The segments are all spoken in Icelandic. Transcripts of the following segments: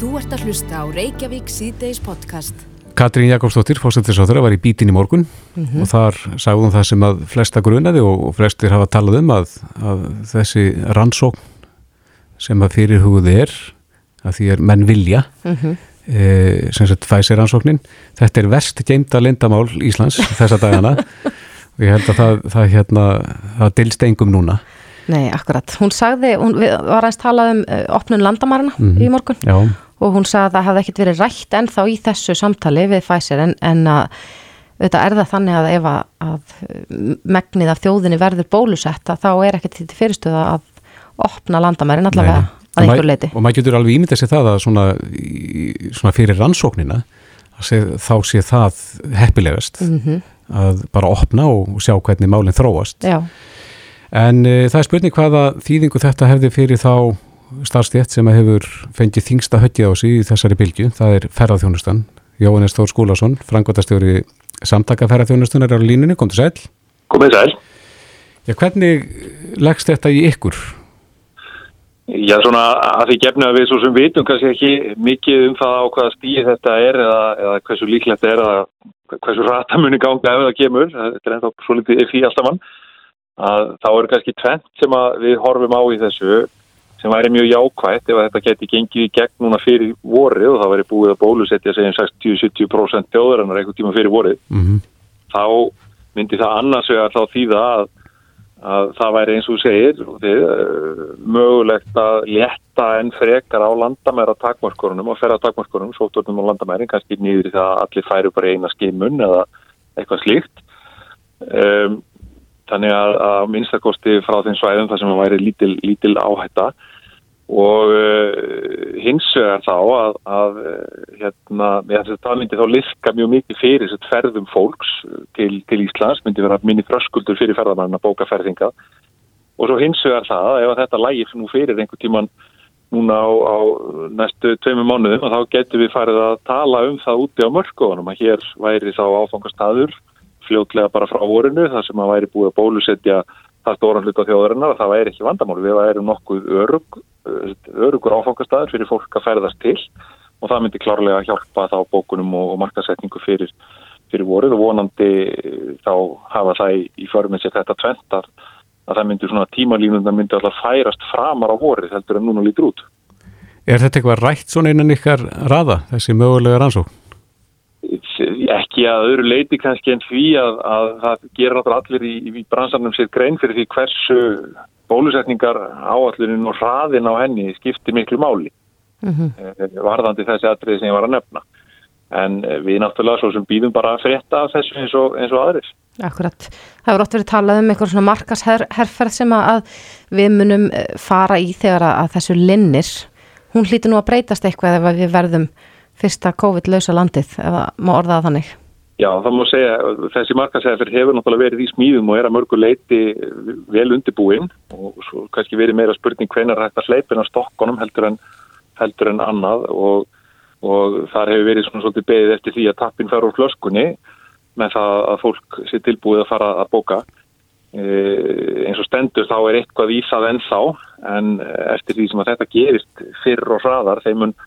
Þú ert að hlusta á Reykjavík síðdeis podcast. Katrín Jakobsdóttir, fórsættisáþara, var í bítin í morgun og þar sagðum það sem að flesta grunaði og, flestir hafa talað um að, að þessi rannsókn sem að fyrir hugði er, að því er menn vilja, Mhm. e, sem sagt fæsir rannsóknin, þetta er verst geimta lindamál Íslands þessa dagana og ég held að það, það hérna, það dilst engum núna. Nei, akkurat. Hún sagði, hún var aðeins talað um uh, opnun landamarana í morgun Já, og hún sagði að það hefði ekkert verið rætt ennþá í þessu samtali við Pfizer en, en að auðvitað er það þannig að ef að, að megnið af þjóðinni verður bólusetta þá er ekkert til fyrirstöða að opna landamærin allavega að einhver leiti. Og maður getur alveg ímyndað sér það að svona, svona fyrir rannsóknina sé, þá sé það heppilegast Mhm. að bara opna og sjá hvernig málinn þróast. Já, En e, það er spurning hvaða þýðingu þetta hefði fyrir þá starfstétt sem hefur fengið þingsta höggið á sig í þessari bylgju. Það er ferðarþjónustan. Jóhannes Þór Skúlason, frangotastjóri samtaka ferðarþjónustunar á línunni, kom til sæl. Komið sæl. Já, hvernig leggst þetta í ykkur? Já, svona að því gefnu að við svo sem vitum kannski ekki mikið um það á hvaða stíð þetta er eða, eða hversu líklegt þetta er eða hversu rætta muni ganga ef það kemur. Þetta er ennþá svo litið fyrir alltaf mann. Að þá eru kannski tvent sem við horfum á í þessu sem væri mjög jákvægt ef þetta geti gengið í gegn núna fyrir vorið og það væri búið að bólusetja segjum 60-70% þjóðarinnar einhver tíma fyrir vorið. Mm Þá myndi það annars vegar þá þýða að að það væri eins og segir og þið, uh, mögulegt að létta enn frekar á landamæra takmarkorunum og ferða takmarkorunum, sóttornum og landamærin, kannski nýður í það að allir færu bara eina skimun eða eitthvað slíkt. Um, þannig að, að minnstakosti frá þeim svæðum þar sem að væri lítil, lítil áhætta og uh, hins vegar þá að, að uh, hérna, það myndi þá liðka mjög mikið fyrir þess ferðum fólks til, til Íslands, myndi vera minni þröskuldur fyrir ferðamann að bóka ferðinga og svo hins vegar það að ef að þetta lægir nú fyrir einhver tíman núna á, á næstu tveimur mánuðum og þá getur við farið að tala um það úti á mörgóðunum að hér væri þá áfangastadur fljótlega bara frá vorinu þar sem að væri búið að bólusetja það stóran hluta þjóðarinnar að það væri ekki vandamál við væri nokkuð örug, örugur áfangastadur fyrir fólk að ferðast til og það myndi klárlega hjálpa þá bókunum og, markasetningu fyrir, fyrir vorið og vonandi þá hafa það í, sér þetta tventar að það myndi svona tímalínundar myndi alltaf færast framar á vorið heldur en núna lítur út. Er þetta eitthvað rætt svona innan ykkar raða, þessi mögulega rannsókn? ekki að öðru leiti kannski en því að, að það gera náttúrulega allir í, í bransarnum sér grein fyrir því hversu bólusetningar áallunin og hraðin á henni skiptir miklu máli Mhm. eh, varðandi þessi atriði sem ég var að nefna en eh, við náttúrulega svo sem býðum bara að frétta af þessu eins og, eins og aðrir akkurat. Það hefur ótt verið talað um einhver svona markasherferð sem að við munum eh, fara í þegar að, þessu linnir. Hún hlýtur nú að breytast eitthvað ef við verðum fyrsta COVID-lausa landið, ef að má orða það þannig. Já, það má segja, þessi markasæðferð hefur náttúrulega verið í smíðum og er að mörgu leiti vel undirbúin og svo kannski verið meira spurning hvenar hægt að hleypina stokkonum heldur en, heldur en annað og, og þar hefur verið svona svolítið beðið eftir því að tappin fer úr flöskunni með það að fólk sé tilbúið að fara að bóka. E, eins og stendur þá er eitthvað í það ennþá en eftir því sem að þetta gerist fyrr og hraðar þeim mun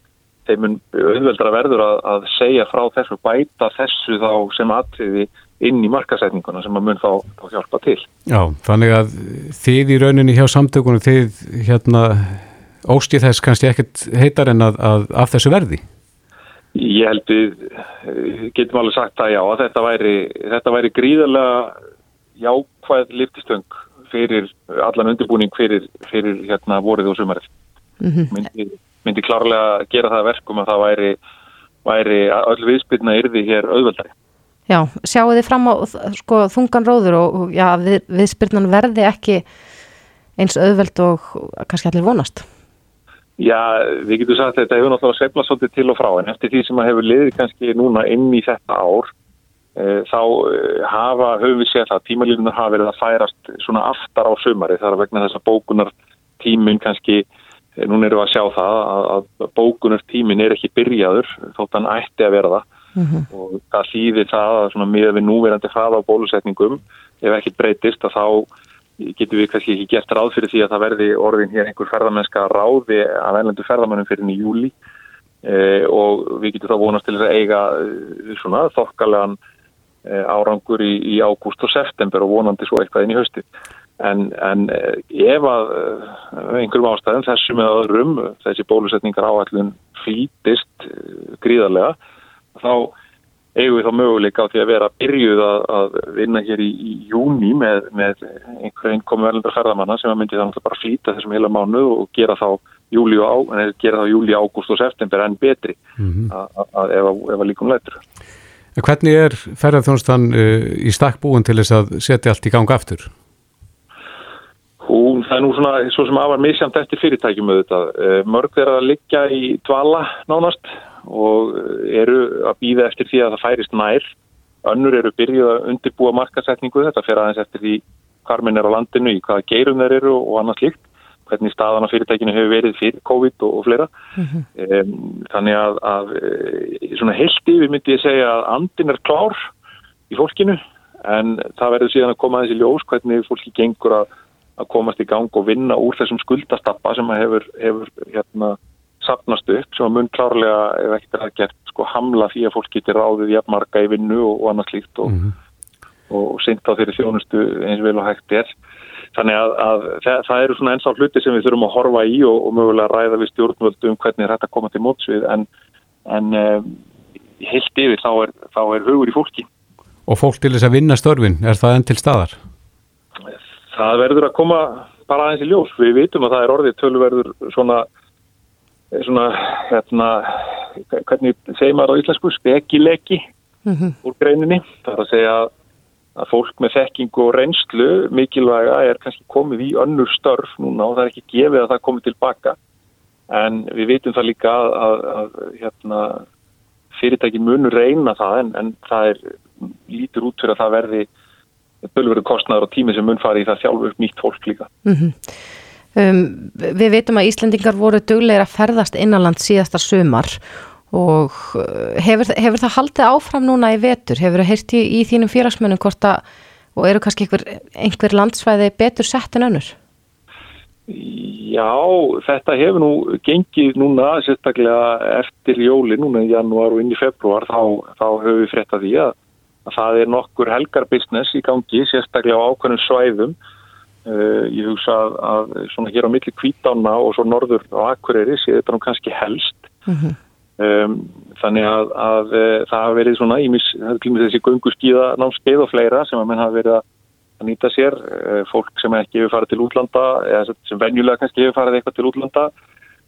þeim mun auðveldra verður að, að segja frá þessu, bæta þessu þá sem atriði inn í markasetninguna sem að mun þá, þá hjálpa til. Já, þannig að þið í rauninni hjá samtökunum, þið hérna óskið þess kannski ekkert heitar en að, að af þessu verði? Ég held við eh, getum alveg sagt að já, að þetta væri, þetta væri gríðarlega jákvæð liftistöng fyrir allan undirbúning fyrir, fyrir hérna vorið og sumarið. Mhm. Myndi, myndi klárlega gera það að verkum að það væri, væri öll viðspilna yrði hér auðveldari. Já, sjáu þið fram á sko, þungan róður og, já, við, viðspyrnan verði ekki eins auðveld og kannski allir vonast. Já, við getum sagt að þetta hefur náttúrulega sveiflað svolítið til og frá en eftir því sem að hefur liðið kannski núna inn í þetta ár e, þá e, hafa, höfum við séð að tímalínunar hafa verið að færast svona aftar á sömari þar vegna þess að bókunar tímin kannski, e, núna erum við að sjá það að, að bókunar tímin er ekki byrjaður þótt hann ætti að vera það Mhm. og það þýðir það að svona miða við núverandi hraða á bólusetningum ef ekki breytist að þá getum við kannski ekki gert ráð fyrir því að það verði orðin hér einhver ferðamennska ráði af ennlendu ferðamennum fyrir í júli e, og við getum þá vonast til þess að eiga e, svona þokkalega árangur í, í ágúst og september og vonandi svo eitthvað inn í hausti. En, en ef að einhverjum ástæðum þessum eða öðrum þessi bólusetningar áallun flýtist gríðarlega þá eigum við þá möguleika á því að vera byrjuð að, að vinna hér í, í júni með, með einhverjum komu verðlindar ferðamanna sem að myndi þannig að bara flýta þessum heila mánu og gera þá júli, á, gera þá júli, ágúst og september enn betri mm -hmm. ef að líkum lætur. Hvernig er ferðarþjónustan uh, í stakkbúin til þess að setja allt í gang aftur? Hún, það er nú svona, svo sem afar misjamt eftir fyrirtækjum auðvitað. Uh, mörg er að liggja í dvala nánast og eru að býða eftir því að það færist nær. Önnur eru byrjuð að undirbúa markasetningu, þetta fer aðeins eftir því hvar minn er á landinu, í hvaða geirum þeir eru og annað slikt, hvernig staðan á fyrirtækinu hefur verið fyrir COVID og, og fleira. Mm -hmm. þannig að, að e, svona heilt yfir myndi ég segja að andin er klár í fólkinu en það verður síðan að koma aðeins í ljós hvernig fólki gengur að, að komast í gang og vinna úr þessum skuldastappa sem hefur, hefur hérna sapnast upp sem að mun klárlega ef ekkert er að gert sko hamla því að fólk getur ráðið jafnmarka í vinnu og, og annað slíkt og, mm -hmm. og, og syngt á þeirri þjónustu eins vel og hægt er. Þannig að, að það, það eru svona eins á hluti sem við þurfum að horfa í og mögulega ræða við stjórnvöldu um hvernig þetta koma til mótsvið en, en um, heilt yfir þá er, þá er hugur í fólki. Og fólk til þess að vinna störfin, er það enn til staðar? Það verður að koma bara aðeins í ljós. Við vitum að það er orðið tölverður svona svona, hérna, hvernig segir maður á íslensku, spekilegi mm -hmm. úr greininni. Það er að segja að fólk með þekking og reynslu mikilvæga er kannski komið í önnur störf núna og það er ekki gefið að það komið tilbaka. En við veitum það líka að, að, að hérna, fyrirtækin munur reyna það en, en það er lítur út fyrir að það verði bölveru kostnaður og tími sem mun fari í það sjálfur nýtt fólk líka. Mm -hmm. Um, við veitum að Íslendingar voru duglegir að ferðast innanland síðasta sumar og uh, hefur, hefur það haldið áfram núna í vetur? Hefur það heyrti í, í þínum félagsmönnum hvort að, og eru kannski einhver, einhver landsvæði betur sett en önnur? Já, þetta hefur nú gengið núna sérstaklega eftir jóli, núna í janúar og inn í februar, þá, þá höfum við frétta því að, að það er nokkur helgarbusiness í gangi, sérstaklega á ákveðnum svæðum. Uh, ég hugsa að, að svona hér á milli kvítána og svo norður á Akureyri sé þetta nú kannski helst. Mm -hmm. um, þannig að, að uh, það hafa verið svona ímis, þessi gungu skíða námskeið og fleira sem að menn hafa verið að nýta sér. Uh, fólk sem ekki hefur farið til útlanda eða sem venjulega kannski hefur farið eitthvað til útlanda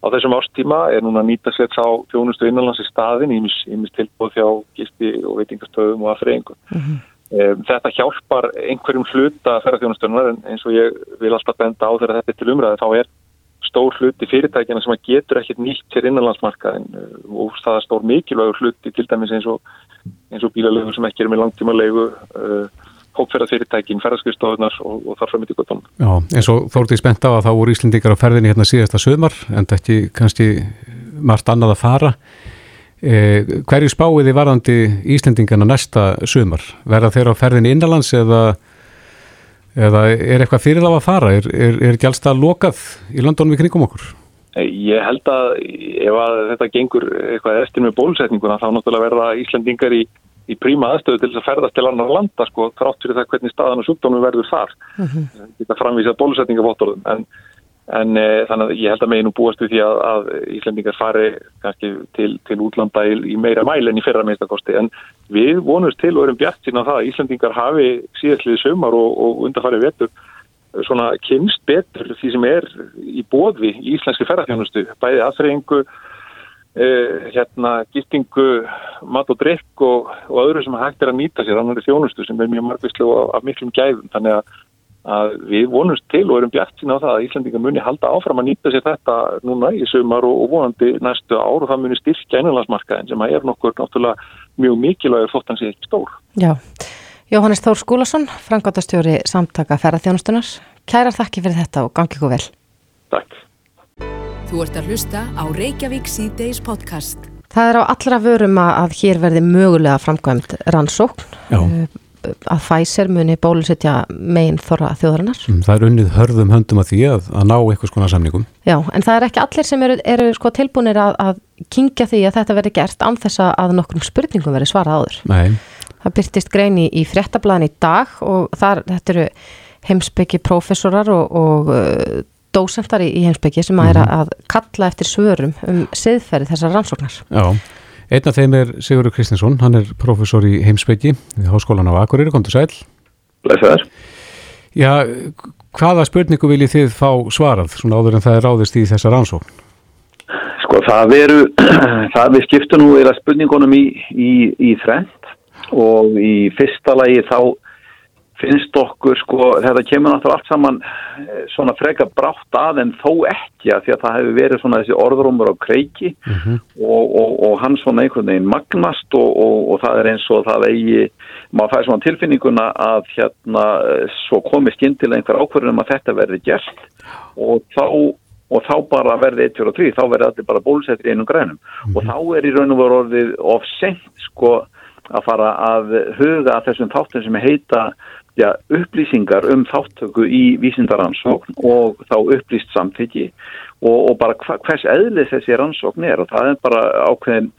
á þessum ástíma er núna að nýta sér þá fjónustu innanlands í staðin ímis, tilbúð þjá gisti og veitingastöðum og aðfreyingu mm -hmm. Þetta hjálpar einhverjum hluta ferðarþjónustöðunar en eins og ég vil alltaf benda á þegar þetta er til umræði þá er stór hluti fyrirtækjana sem að getur ekkert nýtt sér innanlandsmarkaðin eh, og það er stór mikilvægur hluti til dæmis eins og, og bílalegu sem ekki er með langtíma legu uh, eh, hópferðarfyrirtækin, ferðarskristofunar og, og þar fram í tíkotum. Já, eins og þórtið spennt á að þá voru Íslendingar á ferðinni hérna síðasta sömar en þetta ekki kannski margt annað að fara Eh, hverju spáiði varðandi Íslendingana næsta sumar? Verða þeir á ferðin innanlands eða, eða er eitthvað fyrir þá að fara? Er, er, er ekki allstað lokað í landónum í kringum okkur? Ég held að ef að þetta gengur eitthvað eftir með bólusetninguna þá náttúrulega verða Íslendingar í, í príma aðstöðu til þess að ferðast til annar landa sko, þrátt fyrir það hvernig staðan og sjúkdónum verður þar. Uh mhm. -huh. Þetta framvísað bólusetningavottorðum en En e, þannig að ég held að meginu búast við því að, að Íslandingar fari kannski til, til útlanda í, í meira mæl en í fyrra minnstakosti. En við vonumst til og erum bjart sína það að Íslandingar hafi síðastliði sömar og, og undarfarið vetur svona kynst betur því sem er í bóði í íslenski ferðarþjónustu. Bæði aðfreyingu, e, hérna, giftingu, mat og drikk og, og öðru sem hægt er að nýta sér annar þjónustu sem er mjög margvíslu af, af miklum gæðum. Þannig að að við vonumst til og erum bjart sína á það að Íslandingar muni halda áfram að nýta sér þetta núna í sumar og, og vonandi næstu ár og það muni styrkja einanlandsmarkaðin sem að er nokkur náttúrulega mjög mikilvægur þótt hans er ekki stór. Já, Jóhannes Þór Skúlason, frangátastjóri samtaka ferðarþjónustunar. Kærar þakki fyrir þetta og gangi ykkur vel. Takk. Þú ert að hlusta á Reykjavík C-Days podcast. Það er á allra vörum að hér verði mögulega framkvæmt rannsókn. Já. Eh, að Pfizer muni bólusetja megin þorra þjóðarinnar. Mm, það er unnið hörðum höndum að því að, að ná eitthvað skona samningum. Já, en það er ekki allir sem eru, eru sko tilbúinir að, að kingja því að þetta verði gert án þess að nokkrum spurningum verði svarað áður. Nei. Það byrtist grein í, í fréttablaðin í dag og þar, þetta eru heimsbyggi professorar og, og dósentar í, í heimsbyggi sem að mm -hmm. er mhm. að kalla eftir svörum um siðferði þessar rannsóknar. Já. Einn af þeim er Sigurður Kristinsson, hann er professor í heimsbyggi við Háskólan á Akureyri, kom til sæl. Læsaður. Já, hvaða spurningu viljið þið fá svarað, svona áður en það er ráðist í þessar ansókn? Sko það veru, það við skiptum nú eða spurningunum í, í, í þrend og í fyrsta lagi þá finnst okkur sko, þetta kemur náttúrulega allt saman eh, svona freka brátt að en þó ekki að því að það hefur verið svona þessi orðrumur á kreiki mm -hmm. og, og, og hann svona einhvern veginn magnast og, og það er eins og það eigi, maður fær svona tilfinninguna að hérna svo komið skindilega einhver ákverðunum að þetta verði gert og þá og þá bara verði 1, 2 og 3, þá verði allir bara bólusettir í einum grænum mm -hmm. og þá er í raun og veru orðið of sent sko að fara að huga að þessum þáttum sem heita ja, upplýsingar um þáttöku í vísindaransókn og þá upplýst samþyggi og, og bara hva, hvers eðlið þessi rannsókn er. Og það er bara ákveðin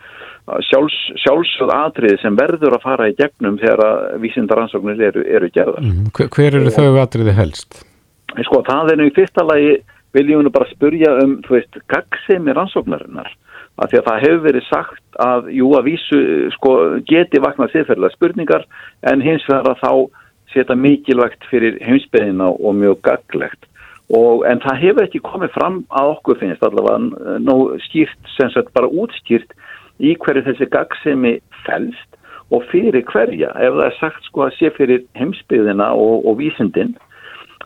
sjálfs, sjálfsögð atrið sem verður að fara í gegnum þegar vísindaransóknir eru, eru gerðar. Mm, hver eru þau atriði helst? Sko það er nú í fyrsta lagi viljum við bara spurja um, þú veist, gagsemi rannsóknarinnar. Að því að það hefur verið sagt að jú að vísu sko geti vaknað siðferðilega spurningar en hins vegar að þá setja mikilvægt fyrir heimsbyðina og mjög gaglegt. Og, en það hefur ekki komið fram að okkur finnst allavega ná skýrt, sem sagt bara útskýrt í hverju þessi gagsemi fælst og fyrir hverja. Ef það er sagt sko að sé fyrir heimsbyðina og, og vísindin,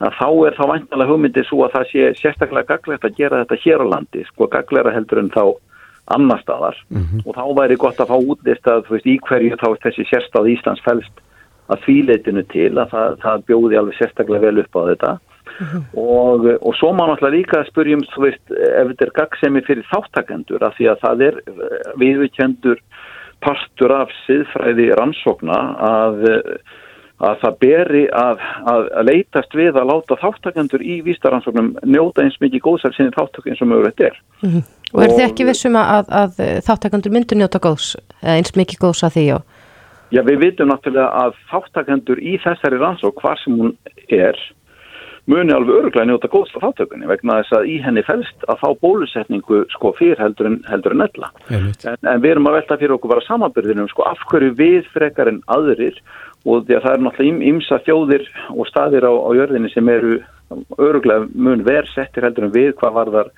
að þá er þá vantilega hugmyndið svo að það sé sérstaklega gaglegt að gera þetta hér á landi, sko gagleira heldur en þá annar staðar mm -hmm. og þá væri gott að fá útlist að þú veist í hverju þá þessi sérstað Íslands fælst að þvíleitinu til að það, það bjóði alveg sérstaklega vel upp á þetta uh -huh. og, og svo má náttúrulega líka spyrjum, þú veist, ef þetta er gaggsemi fyrir þáttakendur af því að það er viðvikendur partur af siðfræði rannsókna að, að það beri að, að, að leitast við að láta þáttakendur í výstaransóknum njóta eins mikið góðsar sinni þáttak eins og mögulegt er. Uh -huh. Og er þið ekki vissum að þáttakendur myndur njóta góðs, eins mikið góðs að því og Já, við vitum náttúrulega að þáttakendur í þessari rannsók, hvar sem hún er, muni alveg öruglega njóta góðst á þáttökunni vegna þess að í henni fælst að fá bólusetningu sko fyrir heldur en, heldur en ella. En, en við erum að velta fyrir okkur bara samanbyrðinum sko af hverju við frekar en aðrir og því að það er náttúrulega ymsa þjóðir og staðir á, á jörðinni sem eru öruglega mun versettir heldur en við hvað var þar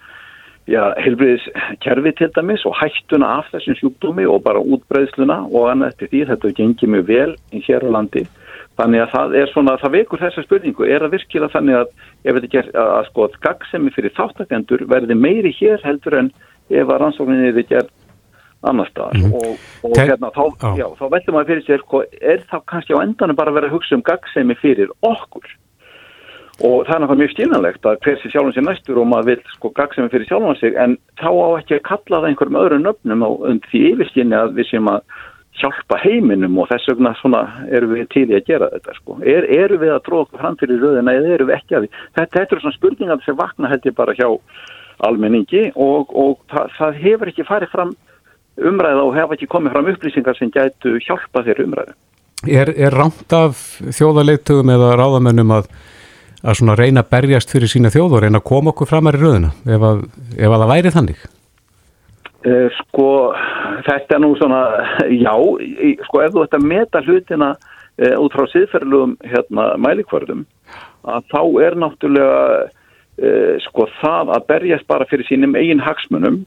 já, helbriðis kerfi til dæmis og hættuna af þessum sjúkdómi og bara útbreyðsluna og annað eftir því þetta gengir mjög vel hér á landi. Þannig að það er svona, það vekur þessa spurningu. Er að virkilega þannig að ef þetta ger að sko að gaggsemi fyrir þáttakendur verði meiri hér heldur en ef að rannsókninni er gert annar staðar? Mm -hmm. og, og Ten, hérna þá, já, þá veldur maður fyrir sér sko, er þá kannski á endanum bara að vera að hugsa um gaggsemi fyrir okkur og það er náttúrulega mjög skiljanlegt að hver sér sjálfum sér næstur og maður vil sko gagsa mig fyrir sjálfum sig en þá á ekki að kalla það einhverjum öðrum nöfnum og undir því yfirskinni að við séum að hjálpa heiminum og þess vegna svona erum við til í að gera þetta sko. Er, eru við að tróða fram fyrir röðina eða eru við ekki að því? Þetta, þetta eru svona spurningar sem vakna held ég bara hjá almenningi og, og það, það hefur ekki farið fram umræða og hefur ekki komið fram upplýsingar sem gætu hjálpa þeirra umræðu. Er, er rámt af þjóðaleitugum eða ráðamönnum að að svona reyna að berjast fyrir sína þjóð og reyna að koma okkur framar í rauðina ef að, ef að það væri þannig? Uh, sko, þetta er nú svona, já, sko ef þú ætti að meta hlutina uh, út frá siðferðlugum hérna, mælikvörðum, að þá er náttúrulega uh, sko það að berjast bara fyrir sínum eigin hagsmunum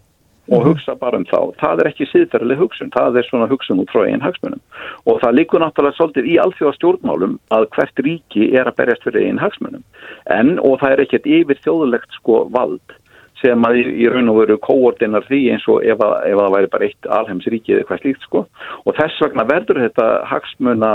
og hugsa bara um þá. Það er ekki síðferðileg hugsun, það er svona hugsun út frá einn hagsmunum. Og það líkur náttúrulega svolítið í alþjóða stjórnmálum að hvert ríki er að berjast fyrir einn hagsmunum. En og það er ekkert yfir þjóðulegt sko vald sem að í, í raun og veru kóordinar því eins og ef, að, ef að það væri bara eitt alheimsríki eða eitthvað slíkt sko. Og þess vegna verður þetta hagsmuna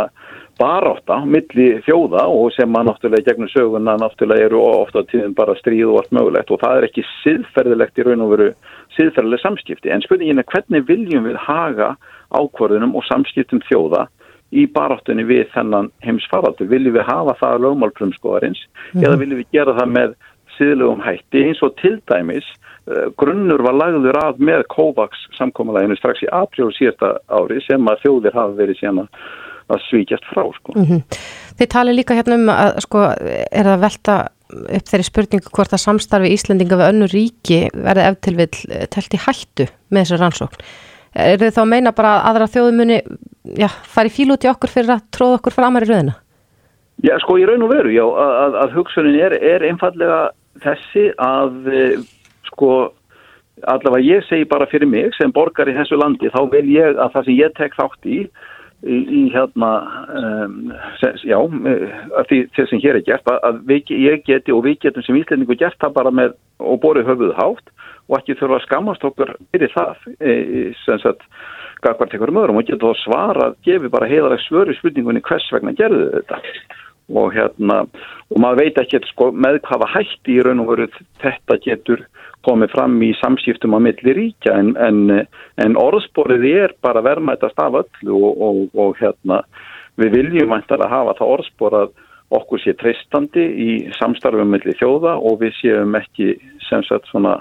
baráta milli þjóða og sem að náttúrulega gegnum söguna náttúrulega eru ofta tíðum bara stríð og allt mögulegt. Og það er ekki siðferðilegt í raun og veru siðferðileg samskipti en spurningin er hvernig viljum við haga ákvörðunum og samskiptum þjóða í baráttunni við þennan heimsfaraldur. Viljum við hafa það lögmálprumskoðarins mm. eða viljum við gera það með síðlegum hætti eins og til dæmis uh, grunnur var lagður að með COVAX samkómalæginu strax í april síðasta ári sem að þjóðir hafa verið síðan að svíkjast frá. Sko. Mm -hmm. Þið tali líka hérna um að sko er það velta upp þeirri spurningu hvort að samstarfi Íslandinga við önnu ríki verði eftir vil telt í hættu með þessu rannsókn. Er þið þá að meina bara að aðra þjóðumuni fari fíl út í okkur fyrir að tróða okkur framar í rauðina? Já, sko, ég raun og veru, já, að, að hugsunin er, er einfallega þessi að eh, sko allavega ég segi bara fyrir mig sem borgar í þessu landi þá vil ég að það sem ég tek þátt í í, í hérna um, já, því þess sem hér er gert að við, ég geti og við getum sem íslendingu gert það bara með og borðið höfuð hátt og ekki þurfa að skamast okkur fyrir það e, sem sagt gafkvært einhverjum öðrum og getur þá svara að gefi bara heiðalega svöru spurningunni hvers vegna gerðu þetta? Og hérna og maður veit ekki sko, með hvaða hætti í raun og veru þetta getur komið fram í samskiptum á milli ríkja en, en, en orðsporið er bara verðmættast af öllu og, og, og hérna við viljum að hafa það orðspor að okkur sé treystandi í samstarfum milli þjóða og við séum ekki sem sagt svona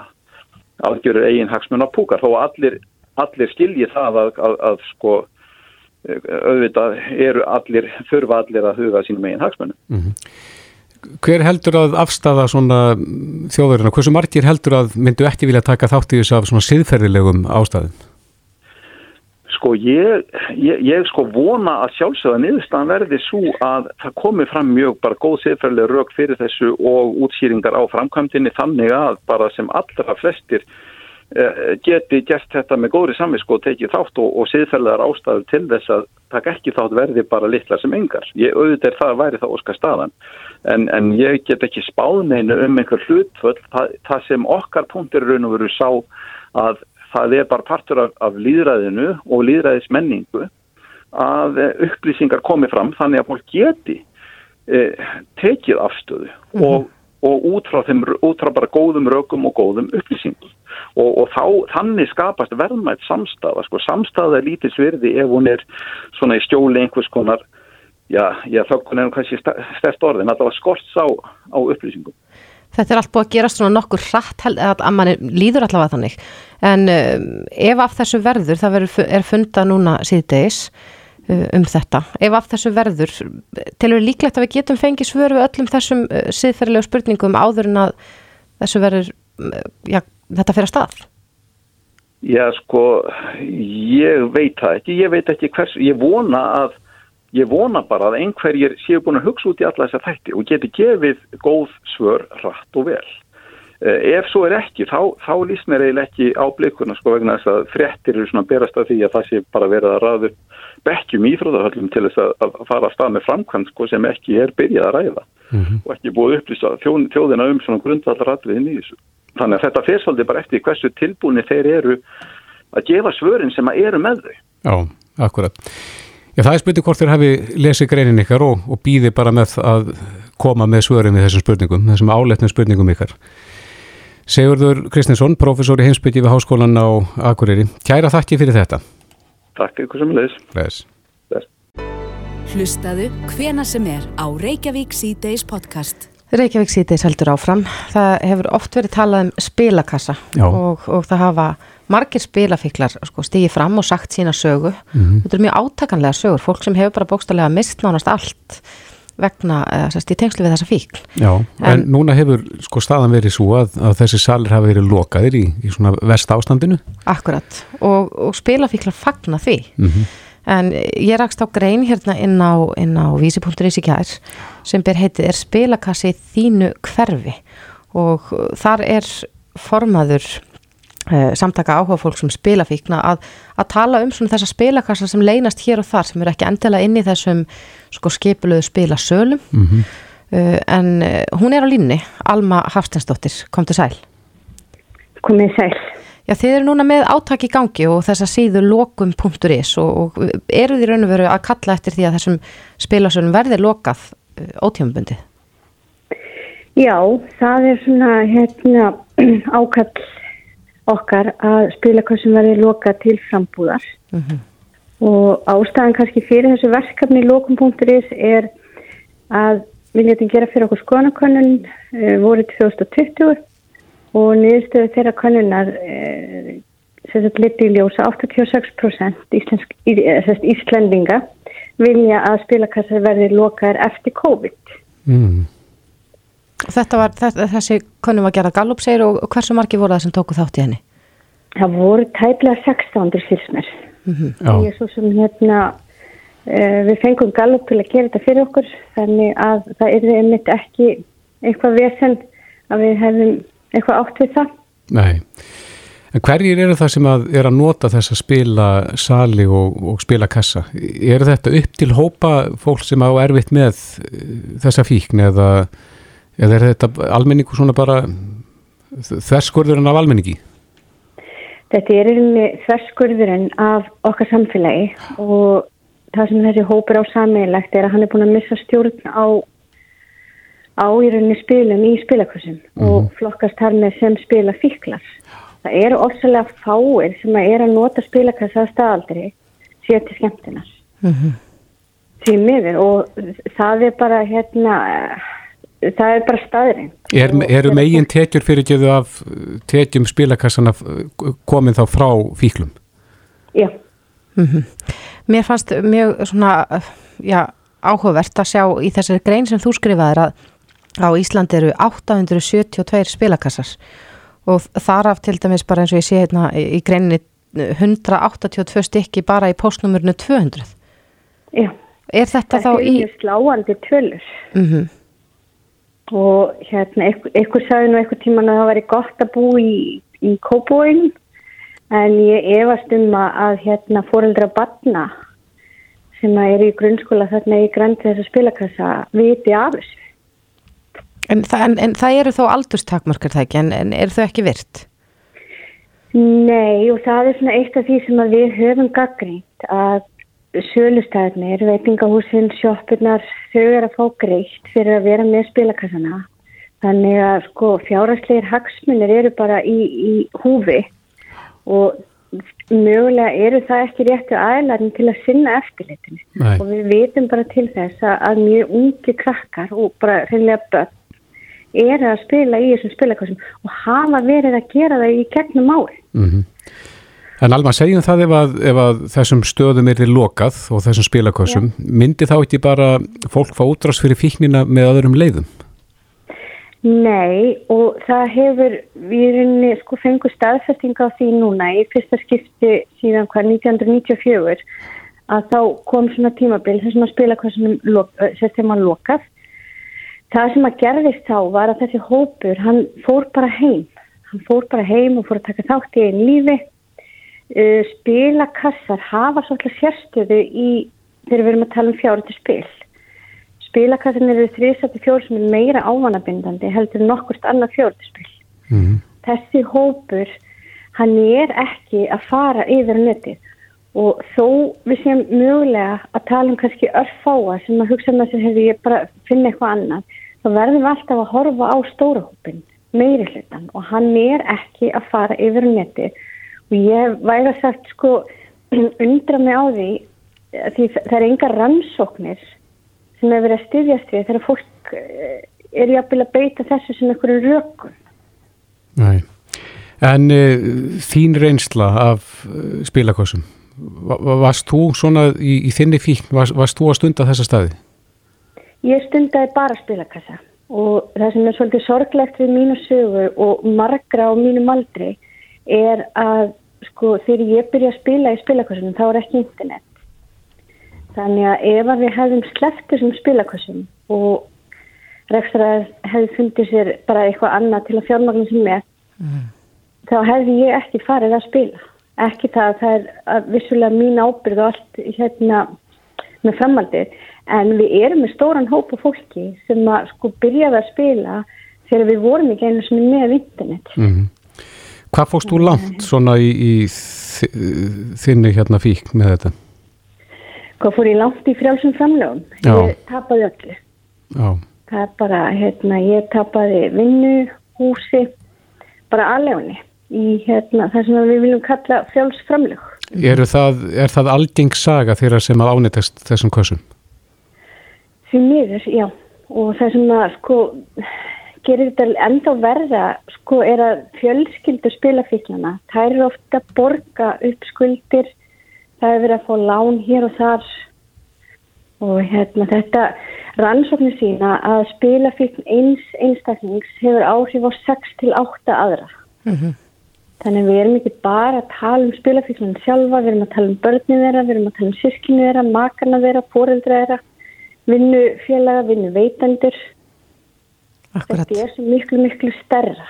algjörur eigin hagsmun á púkar þó allir, allir skilji það að, að, að sko auðvitað eru allir, þurfa allir að huga sínum eigin hagsmunum. Mm -hmm. Hver heldur að afstafa svona þjóðurina, hversu margir heldur að myndu ekki vilja taka þátt í þessu af svona siðferðilegum ástæðum? Sko ég, ég, ég sko vona að sjálfsögða niðurstaðan verði svo að það komi fram mjög bara góð siðferðileg rauk fyrir þessu og útsýringar á framkvæmdini þannig að bara sem allra flestir geti gert þetta með góðri samvisko og tekið þátt og, og siðferðar ástæður til þess að taka ekki þátt verði bara litla sem engar. Ég auðvitað er það að væri það óskar staðan en, en ég get ekki spáðneinu um einhver hlutföll það, það sem okkar punktir raun og veru sá að það er bara partur af, af líðræðinu og líðræðismenningu að upplýsingar komi fram þannig að fólk geti eh, tekið afstöðu mm -hmm. og og út frá, þeim, út frá bara góðum rökum og góðum upplýsingum. Og, og þá, þannig skapast verðmætt samstafa, sko, samstafa er lítið svirði ef hún er svona í stjóli einhvers konar, já, já þökkun er kannski stert orðin, að það var skorts á, á upplýsingum. Þetta er allt búið að gera svona nokkur rætt að mann líður allavega þannig, en um, ef af þessu verður, það verður, er funda núna síðdeis, um þetta. Ef af þessu verður, telur líklegt að við getum fengið svör við öllum þessum uh, siðferðilegu spurningum áður en að þessu verður, uh, já, þetta fyrir að stað? Já, sko, ég veit það ekki, ég veit ekki hvers, ég vona að, ég vona bara að einhverjir séu búin að hugsa út í alla þessa þætti og geti gefið góð svör rætt og vel. Ef svo er ekki, þá, þá líst mér eiginlega ekki á blikuna sko vegna þess að frettir eru svona berast af því að það sé bara verið að ræðu bekkjum íþróðarhöllum til þess að, að fara að stað með framkvæmd sko, sem ekki er byrjað að ræða mm -hmm. og ekki búið upplýsa þjóð, þjóðina um svona grundvallaralliðin í þessu. Þannig að þetta fyrstfaldi bara eftir hversu tilbúinni þeir eru að gefa svörin sem að eru með þau. Já, akkurat. Já, það er spurning hvort þér hafi lesið greinin ykkar og, og býði bara með að koma með svörin við þessum spurningum, þessum áletnum spurningum ykkar. Sigurður Kristinsson, professor í heimsbyggi við Háskólan á Akureyri. Kæra þakki fyrir þetta. Takk ykkur sem leðis. Leðis. Hlustaðu hvena sem er á Reykjavík C-Days podcast. Reykjavík C-Days heldur áfram. Það hefur oft verið talað um spilakassa og, og það hafa margir spilafiklar sko, stigið fram og sagt sína sögu. Mm -hmm. Þetta er mjög átakanlega sögur. Fólk sem hefur bara bókstallega mist nánast allt vegna, eða sérst, í tengslu við þessa fíkl. Já, en, en núna hefur sko staðan verið svo að, að þessi salir hafa verið lokaðir í, í svona vest ástandinu. Akkurat, og, og spilafíklar fagna því. Mm -hmm. En ég rakst á grein hérna inn á, á vísi.is í kjær sem ber heitið er spilakassi þínu hverfi og þar er formaður samtaka áhuga fólk sem spila fíkna að, að tala um svona þessa spilakassa sem leynast hér og þar sem eru ekki endilega inn í þessum sko skipuluðu spilasölum. Mm -hmm. uh, en uh, hún er á línni Alma Hafstensdóttir, kom til sæl. Komið sæl. Já þið eru núna með áttak í gangi og þessa síðu lokum.is og, og eru þið raun og veru að kalla eftir því að þessum spilasölum verði lokað uh, ótímabundið? Já, það er svona hérna ákall okkar að spilakossum verði loka til frambúðar mm -hmm. og ástæðan kannski fyrir þessu verkefni í lókumpunkturis er að við letum gera fyrir okkur skoðanakönnun uh, voru 2020 og niðurstöðu þeirra könnunar uh, sem þetta liti í ljósa 86% íslensk, í, eh, íslendinga vilja að spilakassar verði lokaðir eftir COVID. Mm. Þetta var, þetta, þessi könnum var gerað Gallup segir og hversu margi voru það sem tóku þátt í henni? Það voru tæplega 600 fylsmer. Mm -hmm. Ég er svo sem hérna, uh, við fengum Gallup til að gera þetta fyrir okkur þannig að það er einmitt ekki eitthvað vesen að við hefum eitthvað átt við það. Nei. En hverjir eru það sem að er að nota þess að spila sali og, og spila kassa? Er þetta upp til hópa fólk sem á erfitt með eh, þessa fíkn eða, eða er þetta almenningu svona bara þverskurðurinn af almenningi? Þetta er þverskurðurinn af okkar samfélagi og það sem þessi hópur á sammeilegt er að hann er búin að missa stjórn á á í rauninni spilum í spilakursum mm -hmm. og flokkast þar með sem spila fíklar það eru orðslega fáir sem að er að nota spilakassa að staðaldri sér til skemmtinar mm -hmm. því miður og það er bara hérna það er bara staðurinn er, Eru megin tekjur fyrir geðu af tekjum spilakassana komin þá frá fíklum? Já mm -hmm. Mér fannst mjög svona já, áhugavert að sjá í þessari grein sem þú skrifaður að á Íslandi eru 872 spilakassar og þar af til dæmis bara eins og ég sé hérna í greinni 182 stykki bara í postnumurnu 200 Já Er þetta þá í Það er sláandi tölur mm -hmm. Og hérna eitthvað sagði nú eitthvað tíman að það væri gott að bú í, í kópóin en ég efast um að hérna fóreldra batna sem er í grunnskóla þarna í grænt þess að spilakassa viti af þessu. En, en, en það eru þó aldurstakmarkar það ekki, en, en eru þau ekki virt? Nei, og það er svona eitt af því sem við höfum gaggrínt að sölustæðinir, veitingahúsin, sjóppurnar, þau eru að fá greitt fyrir að vera með spilakassana. Þannig að sko fjárasleir hagsmunir eru bara í, í húfi og mögulega eru það ekki réttu aðlarinn til að sinna eftirlitinu. Nei. Og við veitum bara til þess að mjög ungi krakkar og bara reynilega börn er að spila í þessum spilakvæsum og hafa verið að gera það í gegnum ári. Mm -hmm. En Alma, segjum það ef að, ef að þessum stöðum er lokað og þessum spilakvæsum, ja. myndi þá ekki bara fólk fá útrás fyrir fíknina með öðrum leiðum? Nei, og það hefur, við erum sko fengur staðfestinga á því núna í fyrsta skipti síðan hvað 1994 að þá kom svona tímabil þessum að spilakvæsum sérstaklega lokað það sem að gerðist þá var að þessi hópur, hann fór bara heim hann fór bara heim og fór að taka þátt í einn lífi uh, spilakassar hafa svolítið sérstöðu í þegar við erum að tala um fjárhættu spil. Spilakassarnir eru þrýsætti fjór sem er meira ávanabindandi heldur nokkurt annað fjárhættu spil. Mm -hmm. þessi hópur hann er ekki að fara yfir netið. Og þó við séum mögulega að tala um kannski örfáa sem að hugsa með þess að ég bara finna eitthvað annað þá verðum við alltaf að horfa á stórahópin meiri hlutan og hann er ekki að fara yfir netti og ég væri að sagt sko undra mig á því því það er enga rannsóknir sem hefur verið að styðjast við þegar fólk eh, er jafnvel að beita þessu sem einhverju rökun Nei, en uh, þín reynsla af uh, spilakossum varst þú svona í, í þinni fíkn, varst, þú að stunda þessa staði? Ég stundaði bara spilakassa og það sem er svolítið sorglegt við mínu sögu og margra á mínum aldri er að sko þegar ég byrja að spila í spilakassunum þá er ekki internet. Þannig að ef að við hefðum sleppt þessum spilakassum og rekstraðar hefði fundið sér bara eitthvað annað til að fjármagnum sem með mm. þá hefði ég ekki farið að spila. Ekki það að það er vissulega mín ábyrð og allt hérna með framaldið en við erum með stóran hópa fólki sem að sko byrjaði að spila þegar við vorum ekki einu sem er með internet mm -hmm. Hvað fóst þú langt svona í, í þinni hérna fík með þetta? Hvað fór ég langt í frjálsum framlegum? Ég tapaði öllu Já. það er bara, hérna, ég tapaði vinnu, húsi bara aðlegunni í hérna, það sem við viljum kalla frjálsframlög. Er það, er það algeng saga þeirra sem að ánættast þessum kössum? Því miður, já. Og það sem að sko gerir þetta enda verða sko er að fjölskyldu spilafíklana. Það eru ofta að borga upp skuldir, það er verið að fá lán hér og þar og hérna þetta rannsóknir sína að spilafíkn eins einstaknings hefur áhrif á 6 til 8 aðra. Mm -hmm. Þannig við erum ekki bara að tala um spilafíknum sjálfa, við erum að tala um börnið þeirra, við erum að tala um sískinu þeirra, makarna þeirra, fóreldra þeirra, vinnufélaga, vinnuveitendur. Akkurat. Þetta er svo miklu, miklu stærra.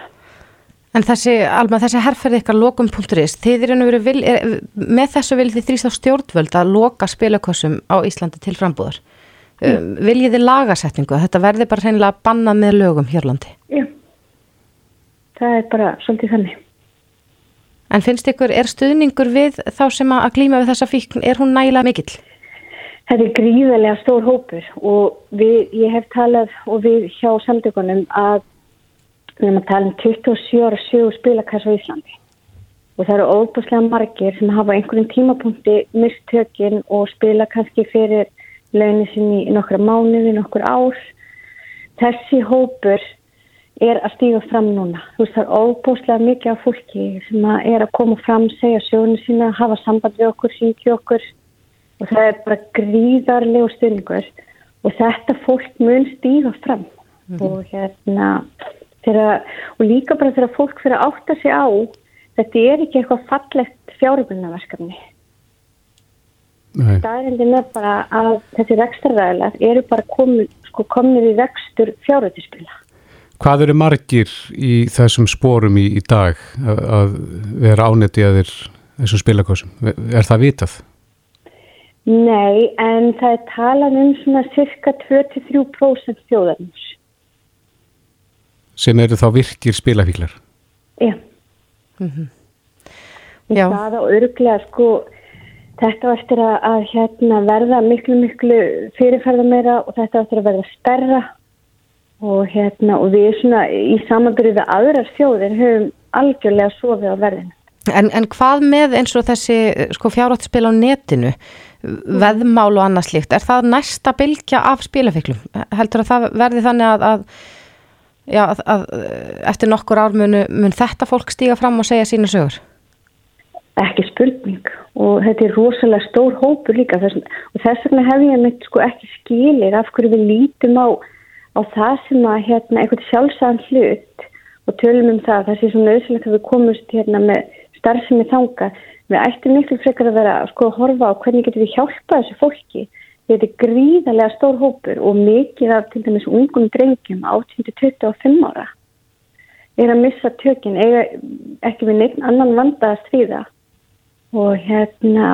En þessi, Alma, þessi herrferði ykkar lokum.is, þið eru verið vil, er, með þessu vil þið þrýst á stjórnvöld að loka spilakossum á Íslandi til frambúðar. Mm. Um, viljið þið lagasetningu? Þetta verði bara reynilega að banna með lögum Hjörlandi? Já, það er bara svolítið þannig. En finnst ykkur, er stuðningur við þá sem að glýma við þessa fíkn, er hún nægilega mikill? Þetta er gríðarlega stór hópur og við, ég hef talað og við hjá samtökunum að við erum að tala um 27 ára sjögur spilakassa á Íslandi og það eru óbúslega margir sem hafa einhverjum tímapunkti mistökin og spila kannski fyrir launin sinni í nokkra mánuði, nokkur ár. Þessi hópur er að stíga fram núna. Þú veist það er óbúslega mikið af fólki sem að er að koma fram, segja sjónu sína, hafa samband við okkur, syngja okkur og það er bara gríðarlegu styrningur og þetta fólk mun stíga fram mm -hmm. og hérna Þeirra, og líka bara þegar fólk fyrir að átta sig á þetta er ekki eitthvað fallegt fjáröflunaverkefni staðrindin er bara að þessi rekstarræðilega eru bara komið sko, komið í rekstur fjáröfluspila Hvað eru margir í þessum spórum í, í dag að, að vera ánætti að þeir þessum spilakosum? Er það vitað? Nei, en það er talað um svona cirka 23% þjóðarins. Sem eru þá virkir spilafíklar. Já. Mm -hmm. Já. Það á öruglega sko þetta á eftir að, að hérna, verða miklu miklu fyrirferða meira og þetta á eftir að verða stærra. Og hérna og við svona í samanbyrju við aðrar þjóðir höfum algjörlega sofið á verðinu En, en hvað með eins og þessi sko, fjárháttspil á netinu, veðmál og annað slíkt, er það næsta bylgja af spilafíklum? Heldur að það verði þannig að, að já, að, að, eftir nokkur ár mun, mun þetta fólk stíga fram og segja sína sögur? Ekki spurning og þetta er rosalega stór hópur líka þess, og þess vegna hef ég mitt sko ekki skilir af hverju við lítum á, á það sem að hérna eitthvað sjálfsæðan hlut og tölum um það það sé svo nöðsilegt að við komumst hérna með starfsemi þanga við ættum miklu frekar að vera sko að horfa á hvernig getum við hjálpað þessu fólki. Þetta er gríðarlega stór hópur og mikið af til dæmis ungum drengjum 18-25 ára er að missa tökinn, eiga ekki við neitt annan vanda að stríða. Og hérna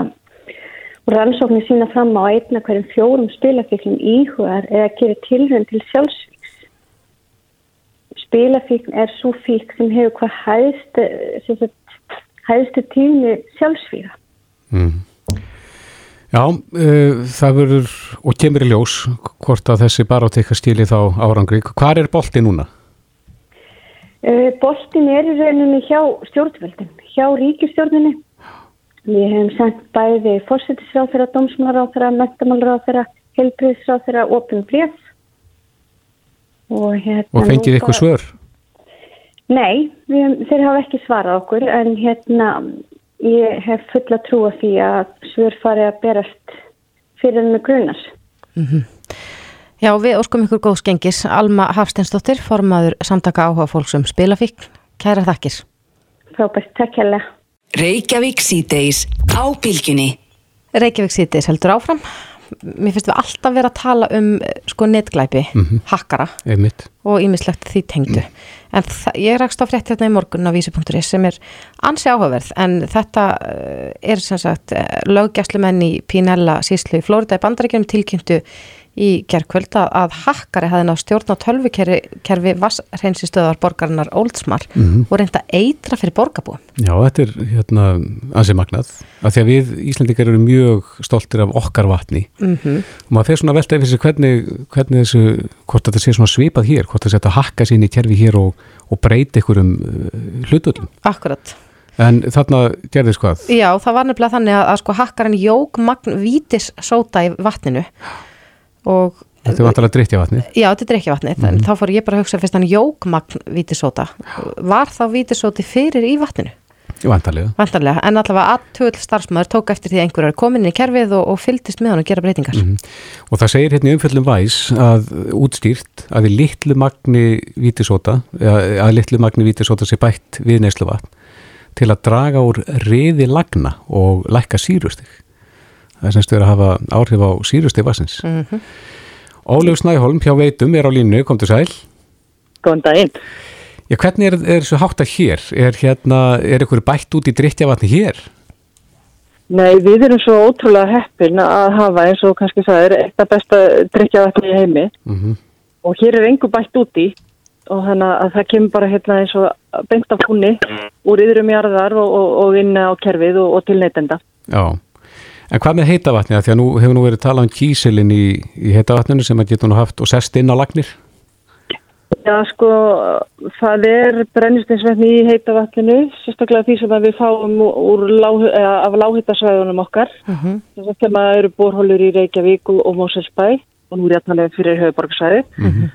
og rannsóknir sína fram á einna hverjum fjórum spilafíklum íhugar eða gerir tilhörn til sjálfsvíks. Spilafíkn er svo fík sem hefur hvað hæðstu, hæðstu tími sjálfsvíða. Mm. Já, uh, það verður og kemur í ljós hvort að þessi baráteika stíli þá árangri. Hvað er bolti núna? Uh, boltin er í rauninni hjá stjórnveldin, hjá ríkistjórninni. Við hefum sendt bæði metamálaráð þeirra, helbriðsráð þeirra, opin bref. Og, hérna, og fengið ykkur svör? Nei, við, þeir hafa ekki svarað okkur en hérna ég hef fulla trú að því að svör fari að berast fyrir með grunar. Mm -hmm. Já, við óskum ykkur góð skengis. Alma Hafsteinsdóttir, formaður samtaka áhuga fólksum spilafíkn. Kæra þakkir. Frábært, takk hella. Reykjavík síðdeis á bylginni. Reykjavík síðdeis heldur áfram mér finnst við alltaf vera að tala um sko netglæpi, mm -hmm. hakkara Einmitt. og ímislegt því tengdu mm. en ég rækst á frétt hérna í morgun á vísi.is sem er ansi áhugaverð en þetta eh, er sem sagt eh, löggæslumenn í Pínella síslu í Florida í bandaríkjum tilkynntu í gerðkvöld að, að hakkari hafði náð stjórn á tölvukerfi vassreinsistöðar borgarinnar Oldsmar Mhm. og reynda eitra fyrir borgarbúum. Já, þetta er hérna ansið magnað, af því að við Íslandingar eru mjög stoltir af okkar vatni Mm -hmm. og maður fer svona að velta yfir sig hvernig, hvernig þessu, hvort þetta sé svona svipað hér, hvort þetta sé að hakka sín í kerfi hér og, og breyta einhverjum uh, hlutullum. Akkurat. En þarna gerðist hvað? Já, það var nefnilega þannig að, að sko hakkarinn jók magn vítis sóta í vatninu og Þetta er vantilega drittja vatni. Já, þetta er ekki vatnið, mm þá fór ég bara að hugsa fyrst hann jók magn vítisóta var þá vítisóti fyrir í vatninu? Vantarlega. Vantarlega, en allavega aðtöðl starfsmæður tók eftir því að einhverjar er komin inn í kerfið og, og fylgdist með hann og gera breytingar. Mhm. Og það segir hérna í umfjöldum væs að útstýrt að við litlu magni vítisóta, að litlu magni vítisóta sé bætt við neyslu vatn til að draga úr reyði lagna og lækka sírustig. Það er semst verið að hafa áhrif á sírustig vassins. Mm -hmm. Ólegu Snæholm hjá Veitum er á línu, kom til sæl. Góðan daginn. Já, hvernig er, er þessu hátta hér? Er hérna, er ykkur bætt út í drittjavatni hér? Nei, við erum svo ótrúlega heppin að hafa eins og kannski það er eitt af besta drikkjavatni í heimi Mm -hmm. og hér er engu bætt úti og þannig að það kemur bara hérna eins og beint af húnni úr yðrum jarðar og, og, og inn á kerfið og, og til neytenda. Já, en hvað með heitavatni? Því að nú hefur nú verið talað um kísilin í, í heitavatninu sem að getur nú haft og sest inn á lagnir. Já, sko, það er brennistinsvetni í heita vatninu, sérstaklega því sem að við fáum úr lág, eða, af lághittasvæðunum okkar. -hmm. Þess að þegar eru borhólur í Reykjavík og, og Móselsbæ og nú er ég að tala um fyrir höfuborgarsvæði. Mm -hmm.